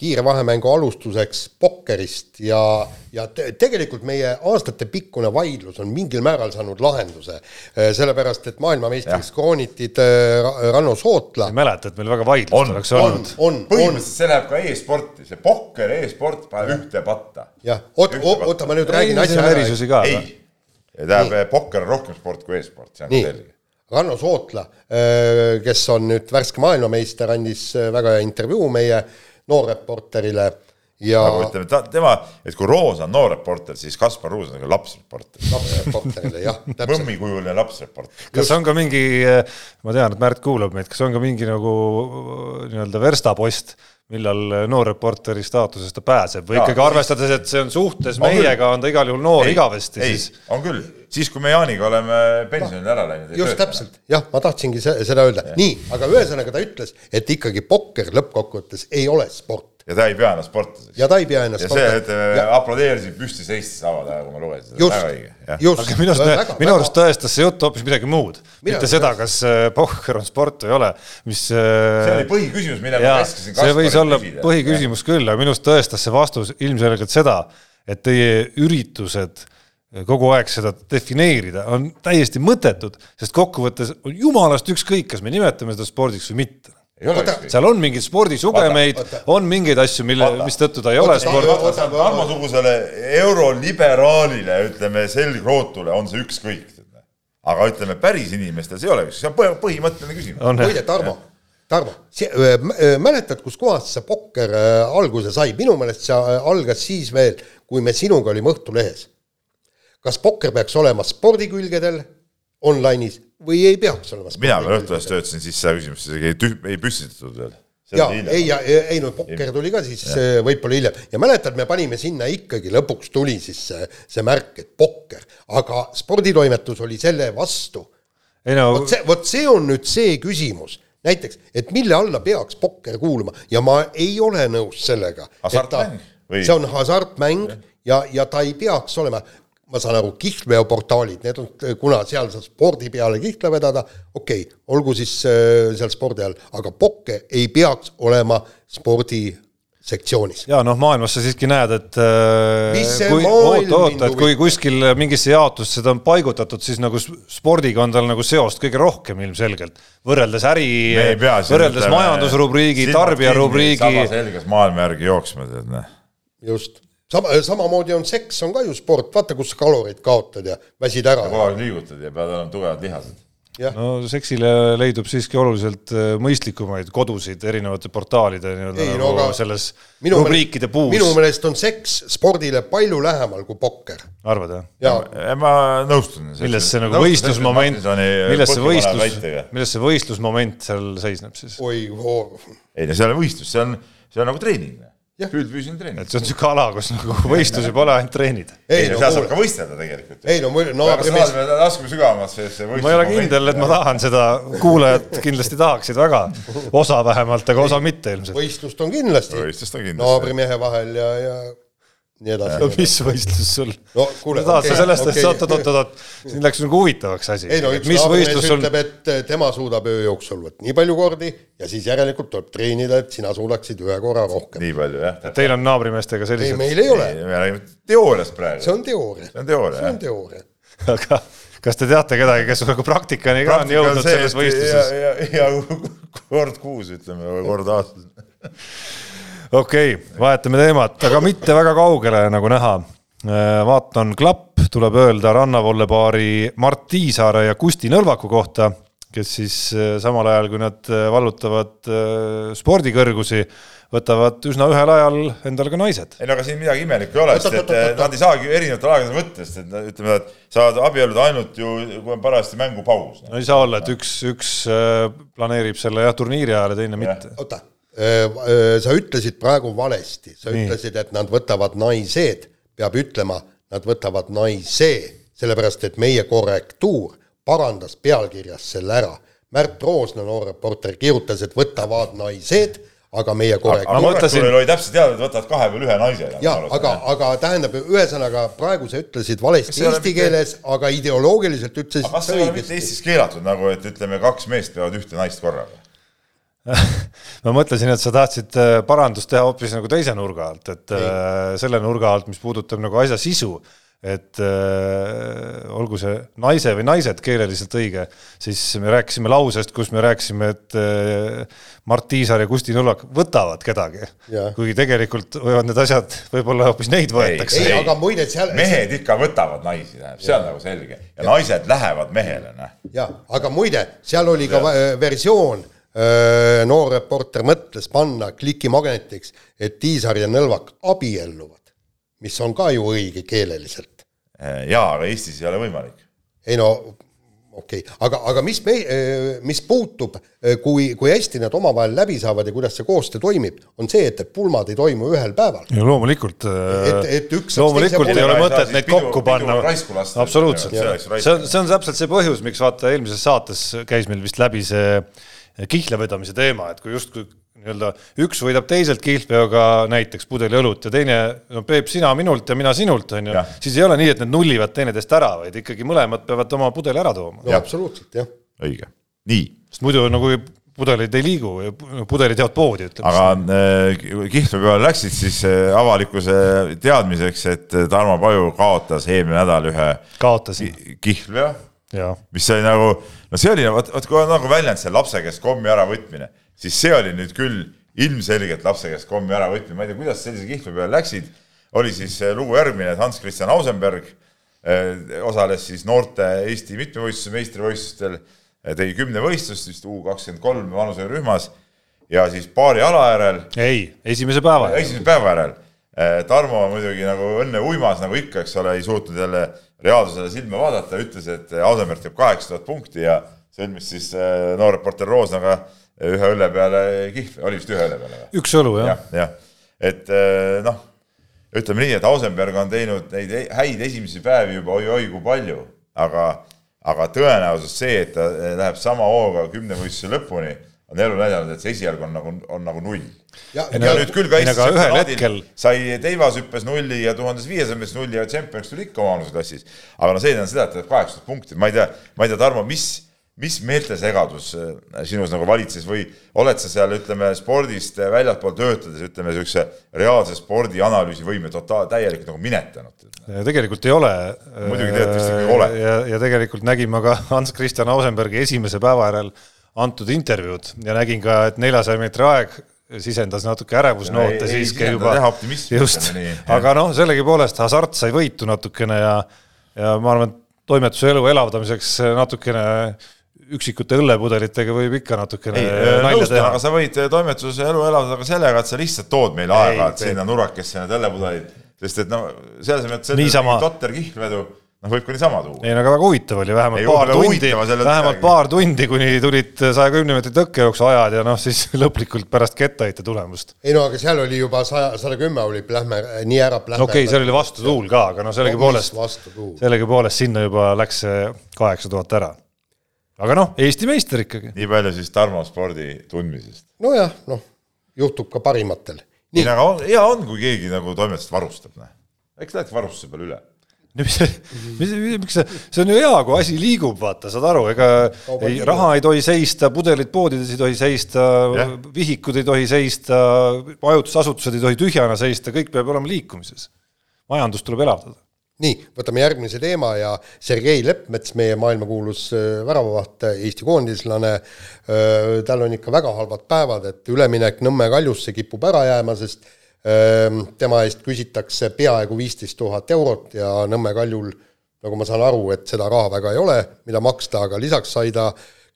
kiire vahemängu alustuseks pokkerist ja, ja te, tegelikult meie aastatepikkune vaidlus on mingil määral saanud lahenduse, äh, sellepärast et maailmameistriks kroonitud äh, Ranno Sootla. ei mäleta, et meil väga vaidlust oleks olnud. põhimõtteliselt see läheb ka e-sporti, see pokker e, e-sport paneb ühte patta. jah, oota, oota, ma nüüd räägin asja ära. erisusi ka. ei, tähendab, pokker on rohkem sport kui e-sport, see on selge Ranno Sootla, äh, kes on nüüd värske maailmameister, andis väga hea intervjuu meie noorreporterile ja nagu ütleme, ta, tema, et kui Roos on noorreporter, siis Kaspar Ruus on nagu lapsreporter. lapsreporterile, jah. (laughs) mõmmikujuline lapsreporter. kas on ka mingi, ma tean, et Märt kuulab meid, kas on ka mingi nagu nii-öelda verstapost, millal noorreporteri staatusest ta pääseb? Või ja, ikkagi arvestades, et see on suhtes on meiega, on ta igal juhul noor ei, igavesti, siis on küll, siis kui me Jaaniga oleme pensionile ära läinud. just täpselt, jah, ma tahtsingi seda öelda, nii, aga ühesõnaga ta ütles, et ikkagi pokker lõppkokkuvõttes ei ole sport ja ta ei pea ennast sportlaseks. ja ta ei pea ennast ja see, et ja... aplodeerisid püsti seistes laval ajal, kui ma lugesin seda, väga õige. aga minu arust, minu arust tõestas see jutt hoopis midagi muud. mitte seda, kas äh, pohher on sport või ei ole, mis äh, see oli põhiküsimus, mille ma käskisin see võis olla küsida. põhiküsimus küll, aga minu arust tõestas see vastus ilmselgelt seda, et teie üritused kogu aeg seda defineerida on täiesti mõttetud, sest kokkuvõttes on jumalast ükskõik, kas me nimetame seda spordiks või mitte seal on mingeid spordisugemeid, on mingeid asju, mille, mistõttu ta ei oota, ole sport. Tarmo-sugusele euroliberaalile, ütleme, selgrootule on see ükskõik. aga ütleme, päris inimestel see ei ole, see on põhimõtteline küsimus. muide, Tarmo, Tarmo, mäletad, kuskohast see pokker alguse sai, minu meelest see algas siis veel, kui me sinuga olime Õhtulehes. kas pokker peaks olema spordikülgedel online'is või ei peaks olema. mina veel õhtul ajast töötasin, siis seda küsimust isegi ei tüh-, ei püstitatud veel. ja ei, ja ei no pokker tuli ka siis võib-olla hiljem ja mäletad, me panime sinna ikkagi lõpuks tuli siis see, see märk, et pokker, aga sporditoimetus oli selle vastu. No... vot see, vot see on nüüd see küsimus näiteks, et mille alla peaks pokker kuuluma ja ma ei ole nõus sellega. hasartmäng. see on hasartmäng ja, ja ta ei peaks olema, ma saan aru, kihlveoportaalid, need on, kuna seal saab spordi peale kihla vedada, okei okay,, olgu siis äh, seal spordi all, aga pokke ei peaks olema spordi sektsioonis. ja noh, maailmas sa siiski näed, et äh, kui, oota, oota, et kui kuskil mingisse jaotusse seda on paigutatud, siis nagu spordiga on tal nagu seost kõige rohkem ilmselgelt. võrreldes äri, võrreldes majandusrubriigi, tarbijarubriigi. sama selges maailma järgi jooksma, tead noh. just sama, samamoodi on seks on ka ju sport, vaata, kus sa kaloreid kaotad ja väsid ära. kogu aeg liigutad ja pead olema tugevad lihased. Jah. no seksile leidub siiski oluliselt mõistlikumaid kodusid erinevate portaalide nii-öelda nagu no aga selles minu rubriikide puus minu, meelest on seks spordile palju lähemal kui pokker arvad jah? ja ma nõustun. milles see nagu võistlusmoment, milles see võistlus, milles see võistlusmoment seal seisneb siis? oi ei no see ei ole võistlus, see on, see on nagu treening. Jah. püüdfüüsiline treening et. see on niisugune ala, kus nagu võistlusi pole, ainult treenid. ei ei no seal saab ka, võistelda tegelikult. ei no muidu no naabrimees, me laskume sügavamalt sellesse võistlusmomendi. ma ei ole kindel, et ma tahan seda, kuulajad kindlasti tahaksid väga, osa vähemalt, aga osa mitte ilmselt. võistlust on kindlasti võistlust on kindlasti. naabrimehe vahel ja, ja nii edasi no. mis võistlus sul? no kuule, tahad sa sellest, et okei. oot, oot, oot, oot, siin läks nagu huvitavaks asi ei no. üks mis naabrimees võistlus sul, ütleb, et eh, tema suudab öö jooksul vot nii palju kordi ja siis järelikult tuleb treenida, et sina suudaksid ühe korra rohkem. nii palju jah. teil on naabrimeestega ei, sellised, meil ei ole, me räägime teooriast praegu. see on teooria, see on teooria see on jah. teooria. aga kas te teate kedagi, kes nagu praktikani ka on jõudnud selles võistluses? ja, ja, ja kord kuus ütleme või kord aastas. Okei okay,, vahetame teemat, aga mitte väga kaugele, nagu näha. vaatan klapp, tuleb öelda rannavolle paari Mart Tiisaare ja Kusti Nõlvaku kohta, kes siis eh, samal ajal, kui nad eh, vallutavad spordikõrgusi, võtavad üsna ühel ajal endale ka naised. ei no aga siin midagi imelikku ei ole, sest et nad ei saagi erinevatel aegadel võtta, sest et nad- ütleme, et saavad abielluda ainult ju, kui on parajasti mängupaus. no ei saa olla, et üks, üks planeerib selle jah turniiri ajal ja teine mitte. oota, sa ütlesid praegu valesti, sa Nii. ütlesid, et nad võtavad naised, peab ütlema, nad võtavad naise, sellepärast et meie korrektuur parandas pealkirjas selle ära. Märt Roosna, noor reporter, kirjutas, et võtavad naised, aga meie aga korrektuur ma mõtlesin- oli täpselt teada, et võtavad kahe peale ühe naise. jaa, aga, aga tähendab, ühesõnaga praegu sa ütlesid valesti eesti keeles, aga ideoloogiliselt ütlesid aga kas see ei ole mitte Eestis keelatud nagu, et ütleme, kaks meest peavad ühte naist korraga? (laughs) ma mõtlesin, et sa tahtsid äh, parandust teha hoopis nagu teise nurga alt, et äh, selle nurga alt, mis puudutab nagu asja sisu, et äh, olgu see naise või naised keeleliselt õige, siis me rääkisime lausest, kus me rääkisime, et äh, Mart Tiisar ja Kusti Nullak võtavad kedagi. Kuigi tegelikult võivad need asjad, võib-olla hoopis neid võetakse. ei, aga muide seal mehed ikka võtavad naisi, tähendab, see on nagu selge. ja naised lähevad mehele, noh. jaa, aga muide, seal oli ka va- versioon, noor reporter mõtles panna klikimagnetiks, et Tiisar ja Nõlvak abielluvad, mis on ka ju õige keeleliselt. jaa, aga Eestis ei ole võimalik. ei no okei okay., aga, aga mis me, mis puutub, kui, kui hästi nad omavahel läbi saavad ja kuidas see koostöö toimib, on see, et, et pulmad ei toimu ühel päeval. ja loomulikult, Et- et üks loomulikult ei ole mõtet neid kokku panna absoluutselt, See on, see on täpselt see põhjus, miks vaata eelmises saates käis meil vist läbi see kihlvedamise teema, et kui justkui nii-öelda üks võidab teiselt kihlveoga näiteks pudeli õlut ja teine, no Peep, sina minult ja mina sinult, on ju siis ei ole nii, et need nullivad teineteist ära, vaid ikkagi mõlemad peavad oma pudeli ära tooma. no absoluutselt, jah. õige. nii, sest muidu nagu pudelid ei liigu, pudelid jäävad poodi, ütleme. aga äh, kihlve peale läksid siis äh, avalikkuse teadmiseks, et Tarmo Paju kaotas eelmine nädal ühe kaotasin, ki- kihlveo. Mis oli nagu, no see oli, vot, vot kui on nagu väljend see lapse käest kommi äravõtmine, siis see oli nüüd küll ilmselgelt lapse käest kommi äravõtmine, ma ei tea, kuidas sellise kihlve peale läksid, oli siis äh, lugu järgmine, et Hans-Christian Ausenberg äh, osales siis noorte Eesti mitmevõistluse meistrivõistlustel, tegi kümne võistlust vist U kakskümmend kolm vanuserühmas ja siis paari ala järel ei, esimese päeva. esimese päeva järel. Tarmo muidugi nagu õnne uimas, nagu ikka, eks ole, ei suutnud jälle reaalsusele silma vaadata, ütles, et Ausenberg teeb kaheksa tuhat punkti ja sõlmis siis äh, noor reporter Roosnaga ühe õlle peale kihv, oli vist ühe õlle peale või? üks õlu, jah jah, jah, et äh, noh, ütleme nii, et Ausenberg on teinud neid e- häid esimesi päevi juba oi-oi kui palju, aga, aga tõenäosus see, et ta läheb sama hooga kümnevõistluse lõpuni, on elu näidanud, et see esialgu on nagu, on nagu null. ja, Ei ja no- nüüd küll ka ei no Eesti aga ühel hetkel- sai teivashüppes nulli ja tuhandes viiesajas nulli ja tšempioniks tuli ikka oma vanuseklassis. aga no see ei tähenda seda, et ta teeb kaheksasada punkti, ma ei tea, ma ei tea, Tarmo, mis, mis meeltesegadus äh, sinus nagu valitses või oled sa seal, ütleme spordist väljaspool töötades, ütleme niisuguse reaalse spordianalüüsi võime totaal, täielikult nagu minetanud? tegelikult ei ole. Muidugi tegelikult vist ikkagi oled. ja, ja tegelikult nägin ma ka Hans-Christian Ausenbergi esimese päeva järel antud intervjuud ja nägin ka, et neljasaja meetri aeg sisendas natuke ärevusnoote ei siiski juba. just. Aga noh, sellegipoolest hasart sai võitu natukene ja, ja ma arvan, et toimetuse elu elavdamiseks natukene üksikute õllepudelitega võib ikka natukene nalja teha. aga. sa võid toimetuse elu elada ka sellega, et sa lihtsalt tood meile Ei, aeg-ajalt sinna nurgakesse need õllepudelid, sest et no selles mõttes, Niisama- totter kihlvedu, noh, võib ka niisama tuua. ei no aga väga huvitav oli, vähemalt Ei, paar tundi, vähemalt midagi. paar tundi, kuni tulid saja kümne meetri tõkkejooksu ajad ja noh, siis (laughs) lõplikult pärast kettaheite tulemust. ei no aga seal oli juba saja, sada kümme oli plähmer, nii ära plähmer. no okei okay,, seal oli vastutuul ka, aga no sellegipoolest, sellegipoolest sinna juba läks see kaheksa tuhat ära. aga noh, Eesti meister ikkagi. nii palju siis Tarmo spordi tundmisest. nojah, noh, juhtub ka parimatel. nii, aga on, hea on, kui keegi nagu toimetust varustab, noh. eks läheks varustuse peale üle. mis, mis, miks see, see on ju hea, kui asi liigub, vaata, saad aru, ega ei, raha ei tohi seista, pudelid poodides ei tohi seista Jah., vihikud ei tohi seista, majutusasutused ei tohi tühjana seista, kõik peab olema liikumises. majandust tuleb elavdada. nii, võtame järgmise teema ja Sergei Leppmets, meie maailmakuulus äh, väravavaht, Eesti koondislane, tal on ikka väga halvad päevad, et üleminek Nõmme Kaljusse kipub ära jääma, sest tema eest küsitakse peaaegu viisteist tuhat eurot ja Nõmme Kaljul nagu ma saan aru, et seda raha väga ei ole, mida maksta, aga lisaks sai ta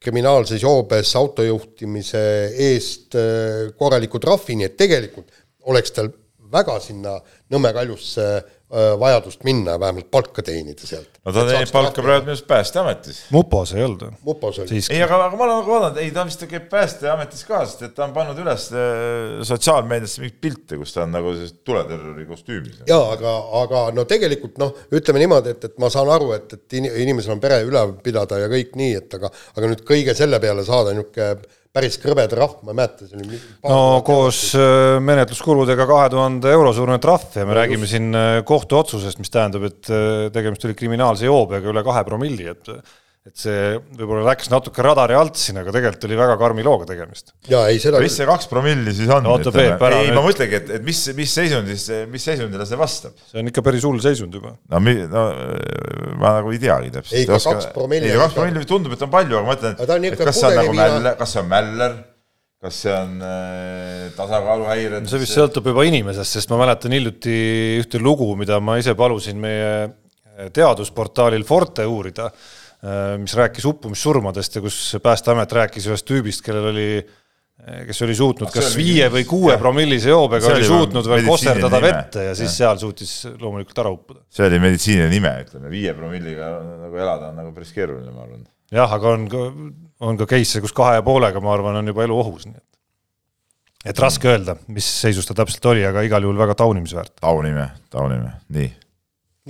kriminaalses joobes autojuhtimise eest öö, korraliku trahvi, nii et tegelikult oleks tal väga sinna Nõmme Kaljusse öö, vajadust minna, vähemalt palka teenida sealt. no ta teenib palka praegu minu arust Päästeametis. mupos ei olnud või? mupos oli. ei, aga, aga ma olen nagu vaadanud, ei ta vist käib Päästeametis ka, sest et ta on pannud üles äh, sotsiaalmeediasse mingeid pilte, kus ta on nagu sellises tuleterrori kostüümis. jaa, aga, aga no tegelikult noh, ütleme niimoodi, et, et ma saan aru, et, et in- inimesel on pere üleval pidada ja kõik nii, et aga aga nüüd kõige selle peale saada niisugune päris krõbe trahv, ma ei mäleta, see oli no koos äh, menetluskuludega kahe tuhande euro suurune trahv ja me räägime siin äh, kohtuotsusest, mis tähendab, et äh, tegemist oli kriminaalse joobega üle kahe promilli, et et see võib-olla läks natuke radari alt siin, aga tegelikult oli väga karmi looga tegemist. jaa, ei seda mis see kaks promilli siis on? Oota, Peep, ära ei, nüüd- ma mõtlengi, et, et mis, mis seisundis, mis seisundile see vastab? see on ikka päris hull seisund juba. no mi-, no ma nagu ei teagi täpselt. Ei, ka kaks promilli ei, kaks promilli tundub, et on palju, aga ma mõtlen, et niisugune kas see on nagu mäller, kas see on mäller, kas see on äh, tasakaaluhäired. see vist sõltub juba inimesest, sest ma mäletan hiljuti ühte lugu, mida ma ise palusin meie teadusportaalil Forte uurida, mis rääkis uppumissurmadest ja kus Päästeamet rääkis ühest tüübist, kellel oli kes oli suutnud kas oli viie või kuue promillise joobega oli oli suutnud veel kosterdada vette ja siis seal suutis loomulikult ära uppuda. see oli meditsiiniline nime, ütleme, viie promilliga nagu elada on nagu päris keeruline, ma arvan. jah, aga on ka, on ka case'e, kus kahe ja poolega, ma arvan, on juba elu ohus, nii et et raske öelda, mis seisus ta täpselt oli, aga igal juhul väga taunimisväärt. taunime, taunime, nii.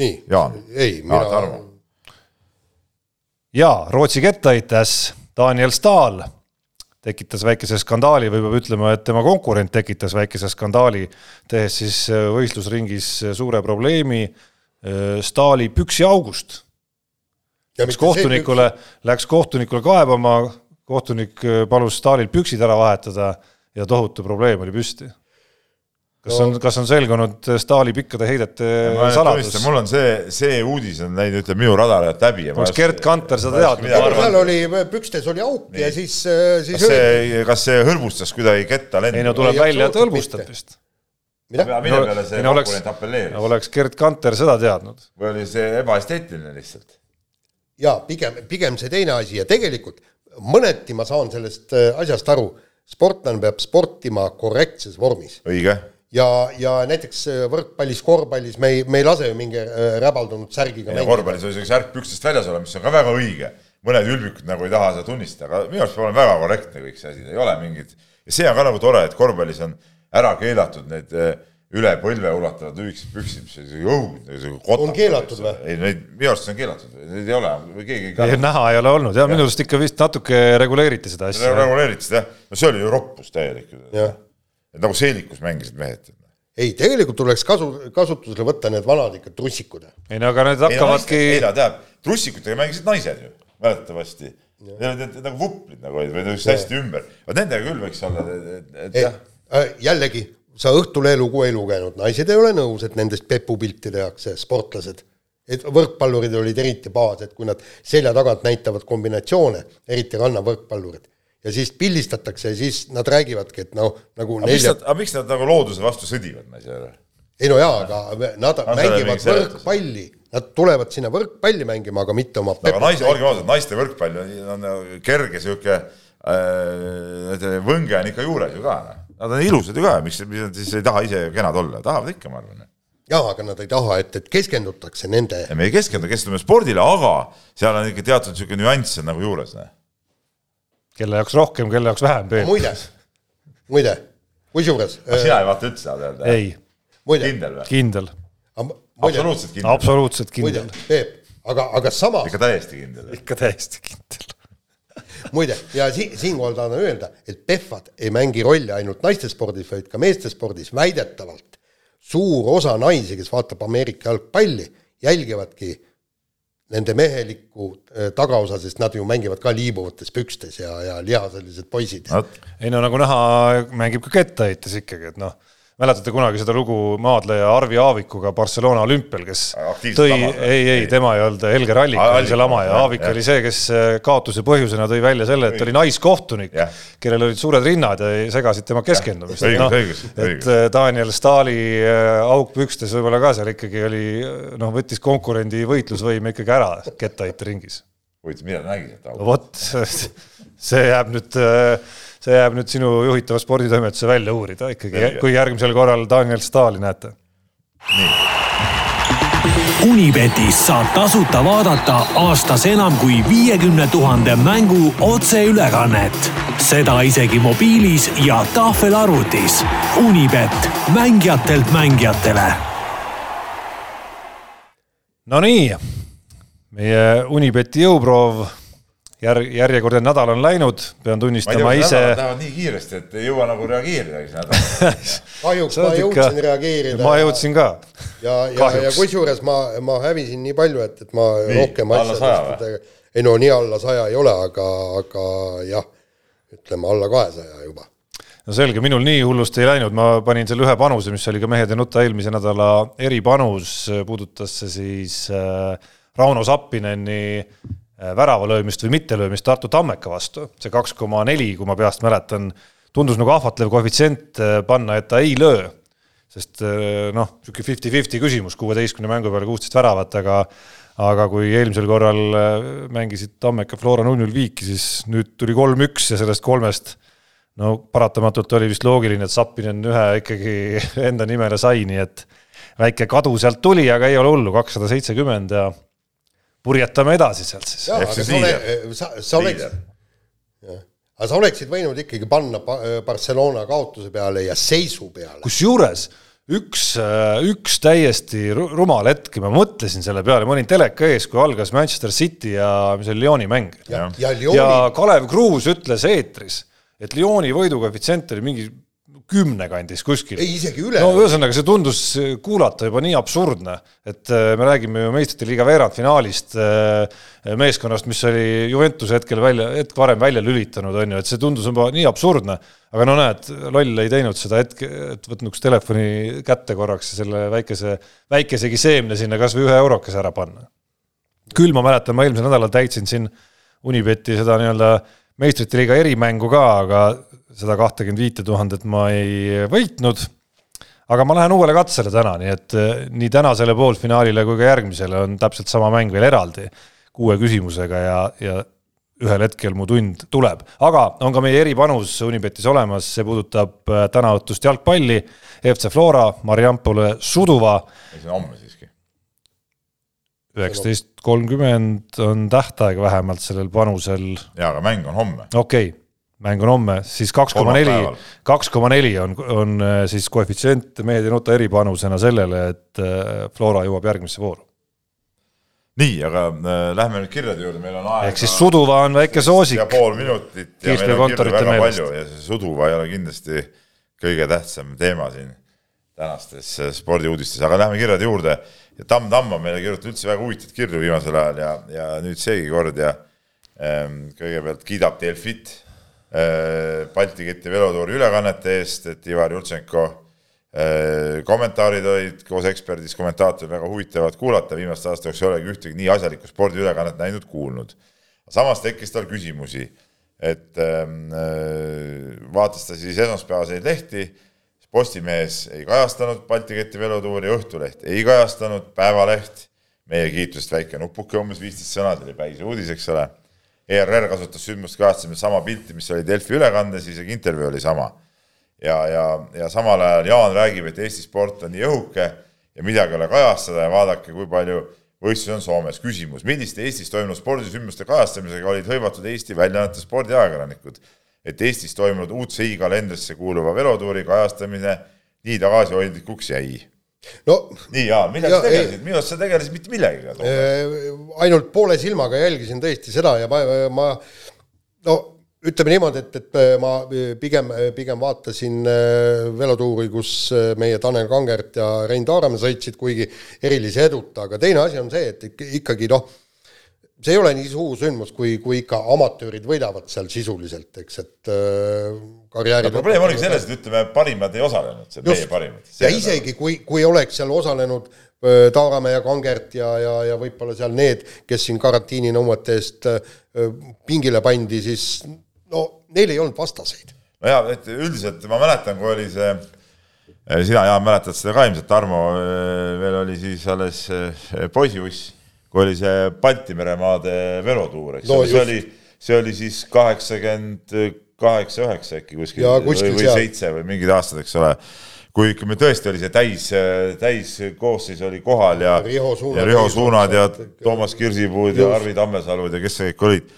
nii, ei, mina ja Rootsi kettaheitjas Daniel Stahl tekitas väikese skandaali või peab ütlema, et tema konkurent tekitas väikese skandaali, tehes siis äh, võistlusringis äh, suure probleemi äh, Stahli püksiaugust. Läks kohtunikule, läks kohtunikule kaebama, kohtunik palus Stahlil püksid ära vahetada ja tohutu probleem oli püsti. Kas on, kas on selgunud Stahli pikkade heidete saladus? mul on see, see uudis on läinud, ütleme minu radari alt läbi. oleks Gerd Kanter seda teadnud, seal oli, pükstes oli auk ja siis, siis kas see, kas see hõlbustas kuidagi ketta lendu? ei no tuleb Ei, välja, et hõlbustab vist. mida? mille peale see konkurent apelleeris? oleks Gerd Kanter seda teadnud. või oli see ebaesteetiline lihtsalt? jaa, pigem, pigem see teine asi ja tegelikult mõneti ma saan sellest äh, asjast aru, sportlane peab sportima korrektses vormis õige, ja, ja näiteks äh, võrkpallis, korvpallis me ei, me ei lase ju mingi äh, räbaldunud särgiga korvpallis oli see särk pükstest väljas olema, mis on ka väga õige. mõned ülbikud nagu ei taha seda tunnistada, aga minu arust peab olema väga korrektne kõik see asi, ei ole mingit. ja see on ka nagu tore, et korvpallis on ära keelatud need eh, üle põlve ulatavad lühikesed püksid, mis on On keelatud või? ei, neid minu arust see on keelatud, neid ei ole või keegi ei kannata. näha ei ole olnud ja minu arust ikka vist natuke reguleeriti seda asja. reguleeritud seda, no see oli ju roppus täielik. Jah. Et nagu seelikus mängisid mehed. ei, tegelikult tuleks kasu, kasutusele võtta need vanad ikka trussikud. ei no aga need hakkavadki, ei ta teab, trussikutega mängisid naised ju, mäletatavasti. Need olid nagu vuplid nagu olid või just hästi ümber, vot nendega küll võiks olla, et, et jah, äh, jällegi, sa Õhtulehe lugu ei lugenud, naised ei ole nõus, et nendest pepupilte tehakse, sportlased. et võrkpallurid olid eriti pahased, kui nad selja tagant näitavad kombinatsioone, eriti rannavõrkpallurid. Ja siis pildistatakse ja siis nad räägivadki, et noh, nagu aga miks nelja nad, aga miks nad nagu looduse vastu sõdivad, ma ei saa aru. ei no jaa, aga nad sellel mängivad mingi seletus? võrkpalli, Nad tulevad sinna võrkpalli mängima, aga mitte oma aga naiste, olgem ausad, naiste võrkpall on kerge sihuke äh, võnge on ikka juures ju ka. noh. Nad on ilusad ju ka, miks, miks nad siis ei taha ise kenad olla, tahavad ikka, ma arvan. jaa, aga nad ei taha, et, et keskendutakse nende. me ei keskendu, keskendume spordile, aga seal on ikka teatud sihuke nüanss on nagu juures. noh. Kelle jaoks rohkem, kelle jaoks vähem. muide, muide, kusjuures. sina ei vaata üldse seda öelda? ei. kindel või? kindel absoluutselt kindel. absoluutselt kindel. Peep, aga, aga samas. ikka täiesti kindel. ikka täiesti kindel (laughs) muide, ja si siinkohal tahan öelda, et PEFad ei mängi rolli ainult naistespordis, vaid ka meestespordis väidetavalt suur osa naisi, kes vaatab Ameerika jalgpalli, jälgivadki nende mehelikku äh, tagaosa, sest nad ju mängivad ka liibuvates pükstes ja, ja lihaselised poisid. ei no nagu näha, mängib ka kettaheitjas ikkagi, et noh mäletate kunagi seda lugu maadleja Arvi Aavikuga Barcelona olümpial, kes tõi, ei, ei, tema ei olnud, Helger Allik oli see lama ja Aavik oli see, kes äh, kaotuse põhjusena tõi välja selle, et oli naiskohtunik, kellel olid suured rinnad ja segasid tema keskendumist. No, et äh, Daniel Stahli äh, auk pükstes võib-olla ka seal ikkagi oli, noh, võttis konkurendi võitlusvõime ikkagi ära kettaheite ringis. huvitav, mida ta nägi sealt august? vot, (laughs) see jääb nüüd äh, see jääb nüüd sinu juhitava sporditoimetuse välja uurida ikkagi, kui järgmisel korral Daniel Stahli näete. Unibetis saab tasuta vaadata aastas enam kui viiekümne tuhande mängu otseülekannet. seda isegi mobiilis ja tahvelarvutis. Unibet, mängijatelt mängijatele. Nonii, meie Unibeti jõuproov jär-, järjekordne nädal on läinud, pean tunnistama ise. Lähevad nii kiiresti, et ei jõua nagu reageeridagi (laughs) kahjuks ma jõudsin ikka... reageerida. ma jõudsin ka. ja, ja, ja kusjuures ma, ma hävisin nii palju, et, et ma nii, rohkem asjadest, ei no nii alla saja ei ole, aga, aga jah, ütleme alla kahesaja juba no selge, minul nii hullusti ei läinud, ma panin selle ühe panuse, mis oli ka Mehed ja nuta eelmise nädala eripanus, puudutas see siis äh, Rauno Sappineni väravalöömist või mittelöömist Tartu Tammeka vastu, see kaks koma neli, kui ma peast mäletan, tundus nagu ahvatlev koefitsient äh, panna, et ta ei löö. sest äh, noh, niisugune fifty-fifty küsimus, kuueteistkümne mängu peale kuusteist väravat, aga aga kui eelmisel korral mängisid Tammeka Flora null-null viiki, siis nüüd tuli kolm-üks ja sellest kolmest no paratamatult oli vist loogiline, et Zappinen ühe ikkagi (laughs) enda nimele sai, nii et väike kadu sealt tuli, aga ei ole hullu, kakssada seitsekümmend ja purjetame edasi sealt siis. aga sa, ole, sa, sa oleksid, aga sa oleksid võinud ikkagi panna Barcelona kaotuse peale ja seisu peale. kusjuures üks, üks täiesti rumal hetk, ma mõtlesin selle peale, ma olin teleka ees, kui algas Manchester City ja mis oli Lyoni mäng. ja, ja, Lyoni... ja Kalev Kruus ütles eetris, et Lyoni võidukoefitsient oli mingi kümne kandis kuskil. ei, isegi üle. no ühesõnaga, see tundus kuulata juba nii absurdne, et äh, me räägime ju meistrite liiga veerandfinaalist äh, meeskonnast, mis oli Juventus hetkel välja, hetk varem välja lülitanud, on ju, et see tundus juba nii absurdne. aga no näed, loll ei teinud seda hetke, et võtnuks telefoni kätte korraks ja selle väikese, väikesegi seemne sinna kas või ühe eurokese ära panna. küll ma mäletan, ma eelmisel nädalal täitsin siin Unibeti seda nii-öelda meistrite liiga erimängu ka, aga seda kahtekümmet viite tuhandet ma ei võitnud. aga ma lähen uuele katsele täna, nii et eh, nii tänasele poolfinaalile kui ka järgmisele on täpselt sama mäng veel eraldi kuue küsimusega ja, ja ühel hetkel mu tund tuleb, aga on ka meie eripanus Unibetis olemas, see puudutab eh, tänaõhtust jalgpalli, FC Flora, Mariampole, Suduva. see on homme siiski. üheksateist kolmkümmend on tähtaeg vähemalt sellel panusel. jaa, aga mäng on homme. okei okay mäng on homme, siis kaks koma neli, kaks koma neli on, on äh, siis koefitsient nuta eripanusena sellele, et äh, Flora jõuab järgmisse vooru. nii, aga äh, lähme nüüd kirjade juurde, meil on aega. ehk siis Suduva on väike soosik. ja pool minutit ja meil on kirju väga meelest. palju ja see Suduva ei ole kindlasti kõige tähtsam teema siin tänastes äh, spordiuudistes, aga lähme kirjade juurde. ja Tamm Tamm on meile kirjutanud üldse väga huvitavaid kirju viimasel ajal ja, ja nüüd seegi kord ja ähm, kõigepealt kiidab Delfit Balti keti velotuuri ülekannete eest, et Ivar Jurtšenko äh, kommentaarid olid koos eksperdis, kommentaator väga huvitavad kuulata, viimaste aastate jooksul ei olegi ühtegi nii asjalikku spordiülekannet näinud, kuulnud. samas tekkis tal küsimusi, et ähm, äh, vaatas ta siis esmaspäevaseid lehti, Postimees ei kajastanud Balti keti velotuuri, Õhtuleht ei kajastanud, Päevaleht meie kiitusest väike nupuke, umbes viisteist sõna, tuli päise uudis, eks ole. ERR kasutas sündmust kajastamisel sama pilti, mis oli Delfi ülekandes, isegi intervjuu oli sama. ja, ja, ja samal ajal Jaan räägib, et Eesti sport on nii õhuke ja midagi ei ole kajastada ja vaadake, kui palju võistlusi on Soomes. küsimus, milliste Eestis toimunud spordisündmuste kajastamisega olid hõivatud Eesti väljaannete spordiajakirjanikud, et Eestis toimunud UCI kalendrisse kuuluva velotuuri kajastamine nii tagasihoidlikuks jäi no nii, Jaan, millega sa tegelesid, minu arust sa tegelesid mitte millegagi. Äh, ainult poole silmaga jälgisin tõesti seda ja ma, ma no ütleme niimoodi, et, et ma pigem, pigem vaatasin äh, velotuuri, kus äh, meie Tanel Kangert ja Rein Taaramäe sõitsid, kuigi erilise eduta, aga teine asi on see, et ikkagi noh, see ei ole nii suur sündmus, kui, kui ikka amatöörid võidavad seal sisuliselt, eks, et äh, karjääri no, probleem oligi selles, et ütleme, parimad ei osalenud, see meie parimad. ja isegi, kui, kui oleks seal osalenud äh, Taaramäe ja Kangert ja, ja, ja võib-olla seal need, kes siin karantiininõuete eest äh, pingile pandi, siis no neil ei olnud vastaseid. no jaa, et üldiselt ma mäletan, kui oli see sina, Jaan, mäletad seda ka ilmselt, Tarmo, veel oli siis alles poisiuss kui oli see Balti meremaade velotuur, eks no, see oli, see oli siis kaheksakümmend kaheksa, üheksa äkki kuskil või, või seitse või mingid aastad, eks ole. Kui ütleme, tõesti oli see täis, täiskoosseis oli kohal ja Riho Suunad ja, Riho Suunad ja Toomas Kirsipuud ja Arvi Tammesalud ja kes see kõik olid.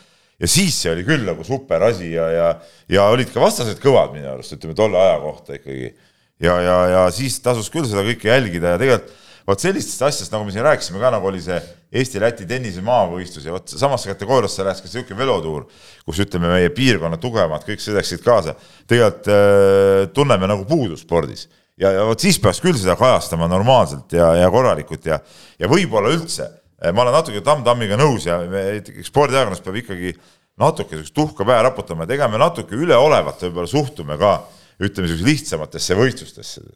ja siis see oli küll nagu super asi ja, ja, ja olid ka vastased kõvad minu arust, ütleme tolle aja kohta ikkagi. ja, ja, ja siis tasus küll seda kõike jälgida ja tegelikult vot sellistest asjadest, nagu me siin rääkisime ka, nagu oli see Eesti-Läti tennise maavõistlus ja vot samasse kategooriasse läheks ka niisugune velotuur, kus ütleme, meie piirkonna tugevamad kõik sõidaksid kaasa. tegelikult äh, tunneme nagu puudu spordis ja, ja vot siis peaks küll seda kajastama normaalselt ja, ja korralikult ja, ja võib-olla üldse, äh, ma olen natuke Tamm-Tammiga nõus ja spordiajakirjandus peab ikkagi natuke tuhka pähe raputama ja tegema natuke üleolevat võib-olla suhtume ka ütleme niisugusesse lihtsamatesse võistlustesse.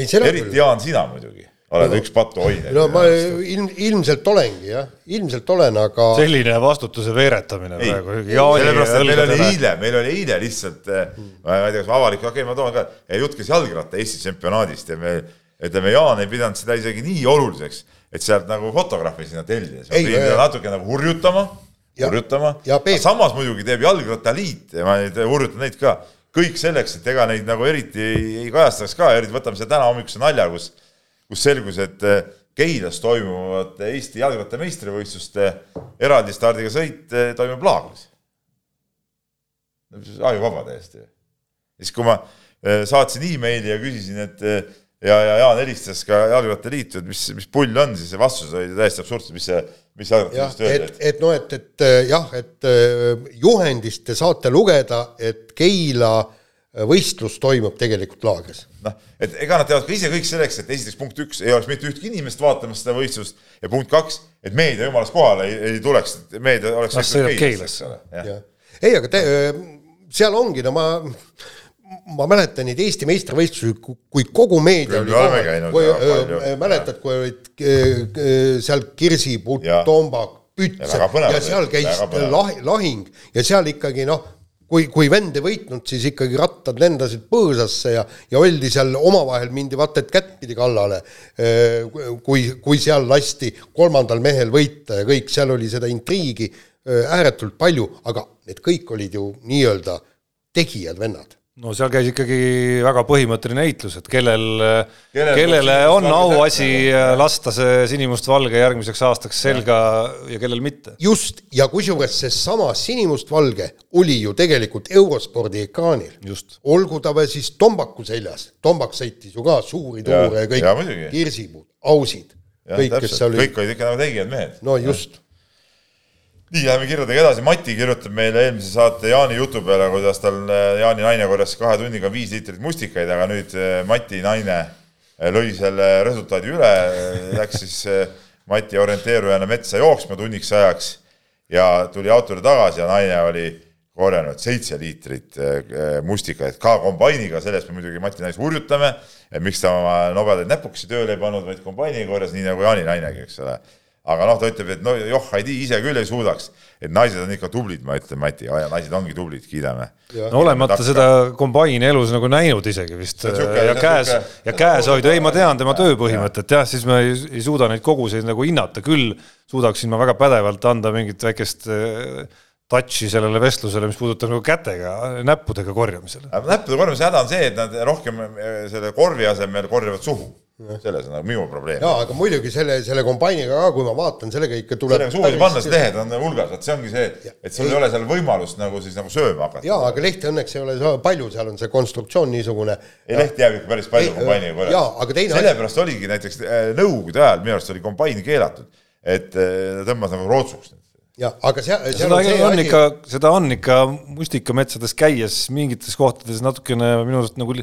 eriti Jaan, sina muidugi oled no, üks patuhoidja. no ma ilm, ilmselt olengi jah, ilmselt olen, aga. selline vastutuse veeretamine ei, praegu. sellepärast, et meil oli eile, meil oli eile lihtsalt mm., ma ei tea, kas avalik, okei okay,, ma toon ka, jutt käis jalgratta Eesti tsempionaadist ja me ütleme, Jaan ei pidanud seda isegi nii oluliseks, et sealt nagu fotograafi sinna tellida, sa pidid teda natuke nagu hurjutama, hurjutama, samas muidugi teeb Jalgrattaliit ja ma hurjutan neid ka, kõik selleks, et ega neid nagu eriti ei, ei kajastaks ka, eriti võtame selle täna hommikuse nalja, kus kus selgus, et eh, Keilas toimuvad Eesti jalgratta meistrivõistluste eraldi stardiga sõit eh, toimub Laagris. ajuvaba täiesti. siis, kui ma eh, saatsin emaili ja küsisin, et ja, ja Jaan helistas ka Jalgrattaliitu, et mis, mis pull on, siis vastused olid täiesti absurdsed, mis see, mis jalgrattaliidust öeldi. et, et noh, et, et jah, et juhendist te saate lugeda, et Keila äh, võistlus toimub tegelikult laagris. noh, et ega nad teevad ka ise kõik selleks, et esiteks punkt üks, ei oleks mitte ühtki inimest vaatamas seda võistlust ja punkt kaks, et meedia jumalast kohale ei, ei tuleks, meedia oleks no, see Keilas, eks ole. ei, aga te, seal ongi, no ma, ma mäletan neid Eesti meistrivõistlusi, kui kogu meedia oli kohal, mäletad, kui olid seal Kirsipuu, Tombak, Püts ja, ja seal käis lahing ja seal ikkagi noh kui, kui vend ei võitnud, siis ikkagi rattad lendasid põõsasse ja, ja oldi seal omavahel mindi vaata et kättpidi kallale. kui, kui seal lasti kolmandal mehel võita ja kõik, seal oli seda intriigi ääretult palju, aga need kõik olid ju nii-öelda tegijad vennad no seal käis ikkagi väga põhimõtteline heitlus, et kellel, kellel, kellele on auasi lasta see sinimustvalge järgmiseks aastaks selga ja, ja kellel mitte. just, ja kusjuures seesama sinimustvalge oli ju tegelikult eurospordi ekraanil. olgu ta veel siis Tombaku seljas, Tombak sõitis ju ka suuri tuure ja kõik, Kirsipuud, Ausid, kõik, kes seal olid. kõik olid ikka nagu tegijad mehed. no just nii, läheme kirjadega edasi, Mati kirjutab meile eelmise saate Jaani jutu peale, kuidas tal äh, Jaani naine korjas kahe tunniga viis liitrit mustikaid, aga nüüd äh, Mati naine äh, lõi selle resultaadi üle, läks siis Mati orienteerujana metsa jooksma tunniks ajaks ja tuli autole tagasi ja naine oli korjanud seitse liitrit mustikaid ka kombainiga, sellest me muidugi Mati naist hurjutame, et miks ta oma nobedaid näpukesi tööle ei pannud, vaid kombainiga korjas, nii nagu Jaani nainegi, eks ole aga noh, ta ütleb, et no joh, Heidi ise küll ei suudaks, et naised on ikka tublid, ma ütlen, Mati, naised ongi tublid, kiidame. no olemata seda kombaini elus nagu näinud isegi vist Suke, ja käes, ja käes hoida, ei, ma tean tema tööpõhimõtet. Jah, siis ma ei, ei suuda neid koguseid nagu hinnata, küll suudaksin ma väga pädevalt anda mingit väikest äh, touch'i sellele vestlusele, mis puudutab nagu kätega, näppudega korjamisele. näppude korjamise häda on see, et nad rohkem äh, selle korvi asemel korjavad suhu selles on nagu minu probleem. jaa, aga muidugi selle, selle kombainiga ka, kui ma vaatan, sellega ikka tuleb sellega suudi panna, siis lehed on hulgas, vot see ongi see, et sul ei, ei ole seal võimalust nagu siis nagu sööma hakata. jaa, aga lehti õnneks ei ole palju, seal on see konstruktsioon niisugune. ei, lehti jääb ikka päris palju kombainiga põlema. jaa, aga teine sellepärast oligi näiteks äh, Nõukogude ajal minu arust oli kombain keelatud, et äh, tõmbas nagu rootsuks jah, aga seal, seal seda on, see on asi... ikka, seda on ikka mustikametsades käies mingites kohtades natukene minu arust nagu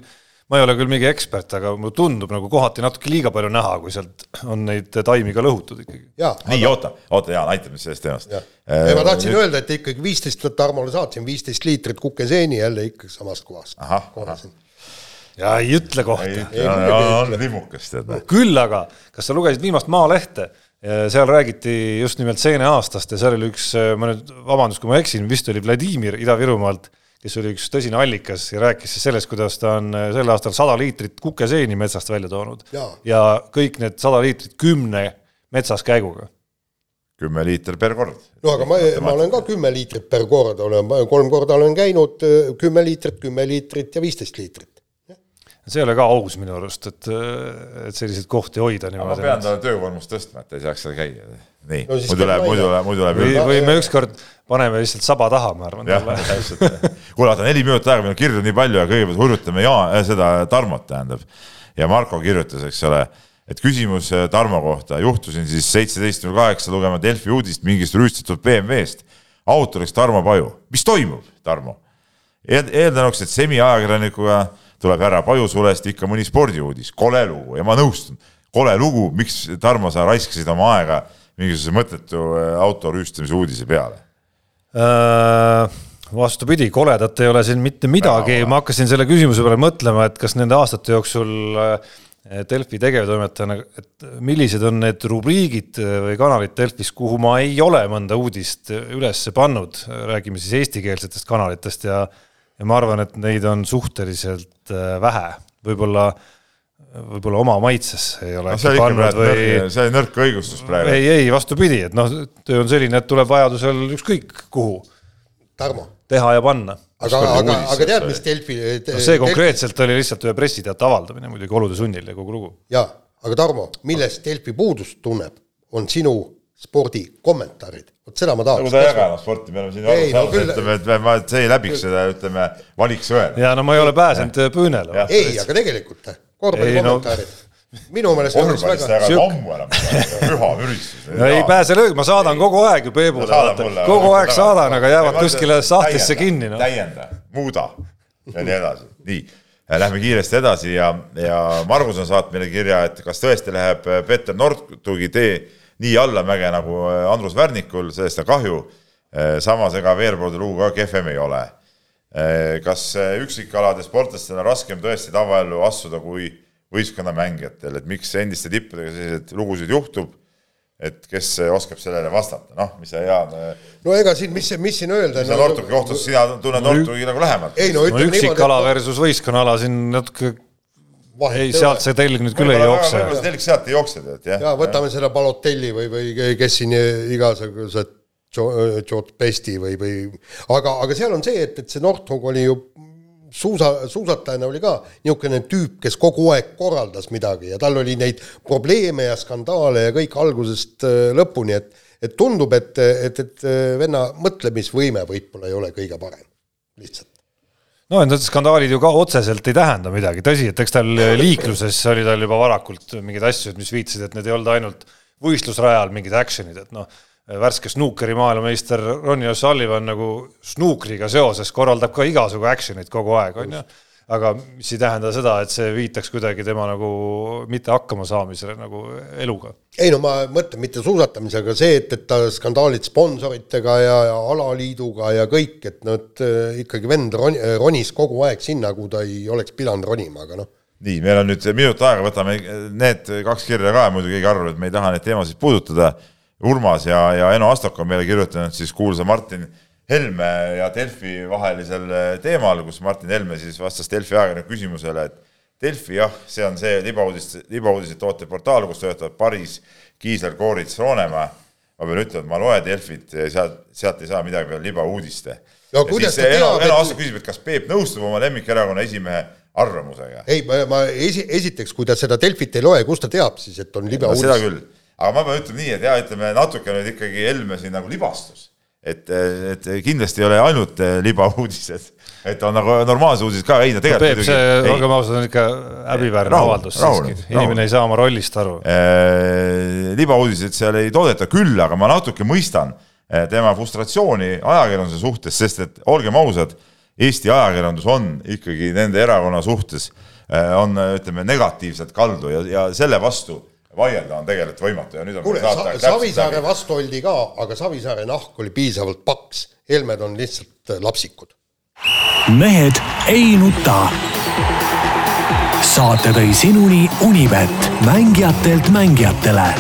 ma ei ole küll mingi ekspert, aga mulle tundub nagu kohati natuke liiga palju näha, kui sealt on neid taimi ka lõhutud ikkagi. nii aga..., oota, oota, Jaan, aita mind sellest teemast. ei, ma tahtsin nüüd... öelda, et ikkagi viisteist, Tarmole saatsin viisteist liitrit kukeseeni jälle ikka samast kohast. ja ei ütle kohta. on limukas, tead. küll aga, kas sa lugesid viimast Maalehte? seal räägiti just nimelt seene aastast ja seal oli üks, ma nüüd, vabandust, kui ma eksin, vist oli Vladimir Ida-Virumaalt kes oli üks tõsine allikas ja rääkis siis sellest, kuidas ta on äh, sel aastal sada liitrit kukeseeni metsast välja toonud. ja kõik need sada liitrit kümne metsaskäiguga. kümme liitrit per kord. no aga ma, ma olen ka kümme liitrit per kord, olen, kolm korda olen käinud, äh, kümme liitrit, kümme liitrit ja viisteist liitrit see ei ole ka aus minu arust, et, et selliseid kohti hoida niimoodi. ma pean talle töökoormust tõstma, et ta ei saaks seal käia. nii no,, muidu läheb, muidu läheb, muidu läheb. või, või me ükskord paneme lihtsalt saba taha, ma arvan. jah, täpselt. kuule, vaata neli minutit aega, meil on kirju nii palju ja kõigepealt hurjutame Jaan äh,, seda Tarmot tähendab. ja Marko kirjutas, eks ole, et küsimus äh, Tarmo kohta, juhtusin siis seitseteist null kaheksa lugema Delfi uudist mingist rüüstatud BMW-st. autoriks Tarmo Paju, mis toimub, Tarmo? eeldanuks, et semiajakirjanikuga tuleb härra Pajusulest ikka mõni spordiuudis, kole lugu. Ja ma nõustun, kole lugu, miks Tarmo, sa raiskasid oma aega mingisuguse mõttetu äh, auto rüüstamise uudise peale? Äh, vastupidi, koledat ei ole siin mitte midagi, ma hakkasin selle küsimuse peale mõtlema, et kas nende aastate jooksul äh, Delfi tegevtoimetajana, et millised on need rubriigid või kanalid Delfis, kuhu ma ei ole mõnda uudist üles pannud, räägime siis eestikeelsetest kanalitest ja ja ma arvan, et neid on suhteliselt äh, vähe, võib-olla võib-olla oma maitsesse ei ole no, see pannud või see on nõrk õigustus praegu. ei, ei vastupidi, et noh, töö on selline, et tuleb vajadusel ükskõik kuhu Tarmo. teha ja panna. aga, aga, aga tead, mis Delfi te, no see konkreetselt Delfi... oli lihtsalt ühe pressiteate avaldamine muidugi olude sunnil ja kogu lugu. jaa, aga Tarmo, millest Delfi puudust tunneb, on sinu spordikommentaarid, vot seda ma tahaks. nagu ta ei jaganud sporti, me oleme siin aru saanud no,, ütleme, et ma, see ei läbiks seda, ütleme, valiksõela. ja no ma ei ole pääsenud püünele. ei, aga tegelikult korvpallikommentaarid no minu meelest korvpallist ära ammu enam, püha müristus. ei pääse löögi, ma saadan kogu aeg ju Peebule, kogu aeg saadan, aga jäävad kuskile sahtlisse kinni no.. täienda, muuda ja nii edasi, nii. Lähme kiiresti edasi ja, ja Margus on saatnud meile kirja, et kas tõesti läheb Peeter Nordtugi tee nii allamäge nagu Andrus Värnikul, sellest on kahju. samas ega veerpoolde lugu ka kehvem ei ole. kas üksikalade sportlastel on raskem tõesti tavaellu astuda kui võistkonnamängijatel, et miks endiste tippudega selliseid lugusid juhtub, et kes oskab sellele vastata, noh, mis sa Jaan. no ega siin, mis, mis siin öelda. mis sa Nortuki kohtus, sina tunned Nortuki nagu lähemalt. ei no ütleme no, üksikala niimoodi, versus võistkonnaala siin natuke ei, sealt see telg nüüd küll ei jookse. võib-olla see telg sealt ei jookse, tead, jah. ja võtame selle Balotelli või, või kes siin igasugused George Besti või, või aga, aga seal on see, et, et see Northug oli ju suusa, suusatajana oli ka niisugune tüüp, kes kogu aeg korraldas midagi ja tal oli neid probleeme ja skandaale ja kõik algusest äh, lõpuni, et et tundub, et, et, et venna mõtlemisvõime võib-olla ei ole kõige parem, lihtsalt no need skandaalid ju ka otseselt ei tähenda midagi, tõsi, et eks tal liikluses oli tal juba varakult mingeid asju, mis viitasid, et need ei olnud ainult võistlusrajal mingid action'id, et noh värske snuukeri maailmameister Ronnie O'Sullivan nagu snuukriga seoses korraldab ka igasugu action'it kogu aeg, on ju. Aga mis ei tähenda seda, et see viitaks kuidagi tema nagu mitte hakkama saamisele nagu eluga. ei no ma mõtlen mitte suusatamisega, see, et, et ta skandaalid sponsoritega ja, ja alaliiduga ja kõik, et nad äh, ikkagi vend ron, ronis kogu aeg sinna, kuhu ta ei oleks pidanud ronima, aga noh. Nii, meil on nüüd minut aega, võtame need kaks kirja ka, muidu keegi arvab, et me ei taha neid teemasid puudutada. Urmas ja, ja Eno Astok on meile kirjutanud siis kuulsa Martin Helme ja Delfi vahelisel teemal, kus Martin Helme siis vastas Delfi ajakirjaniku küsimusele, et Delfi jah, see on see libauudist, libauudiseid tootev portaal, kus töötavad Paris, Kiisler, Koorits, Roonemaa. ma pean ütlema, et ma loen Delfit, sealt, sealt ei saa midagi peale libauudiste. no kuidas ta teab, et Eno Astok küsib, et kas Peep nõustub oma lemmikerakonna esimehe arvamusega? ei, ma, ma esi, esiteks, kui ta seda Delfit ei loe, kust ta teab siis, et on libauudis no,? seda küll, aga ma pean ütlema nii, et ja ütleme natuke nüüd ikkagi Helme siin nagu libastus. Et, et kindlasti ei ole ainult libauudised. Et on nagu normaalsed uudised ka, ei no tegelikult no, Peep, see, olgem ausad, on ikka häbiväärne avaldus siiski, inimene ei saa oma rollist aru. Äh,. libauudiseid seal ei toodeta küll, aga ma natuke mõistan äh, tema frustratsiooni ajakirjanduse suhtes, sest et olgem ausad, Eesti ajakirjandus on ikkagi nende erakonna suhtes, on ütleme negatiivselt kaldu ja, ja selle vastu vaielda on tegelikult võimatu ja nüüd on kuule, Savisaare vastu oldi ka, aga Savisaare nahk oli piisavalt paks, Helmed on lihtsalt lapsikud. Mehed ei nuta. saate tõi sinuni Unibet, mängijatelt mängijatele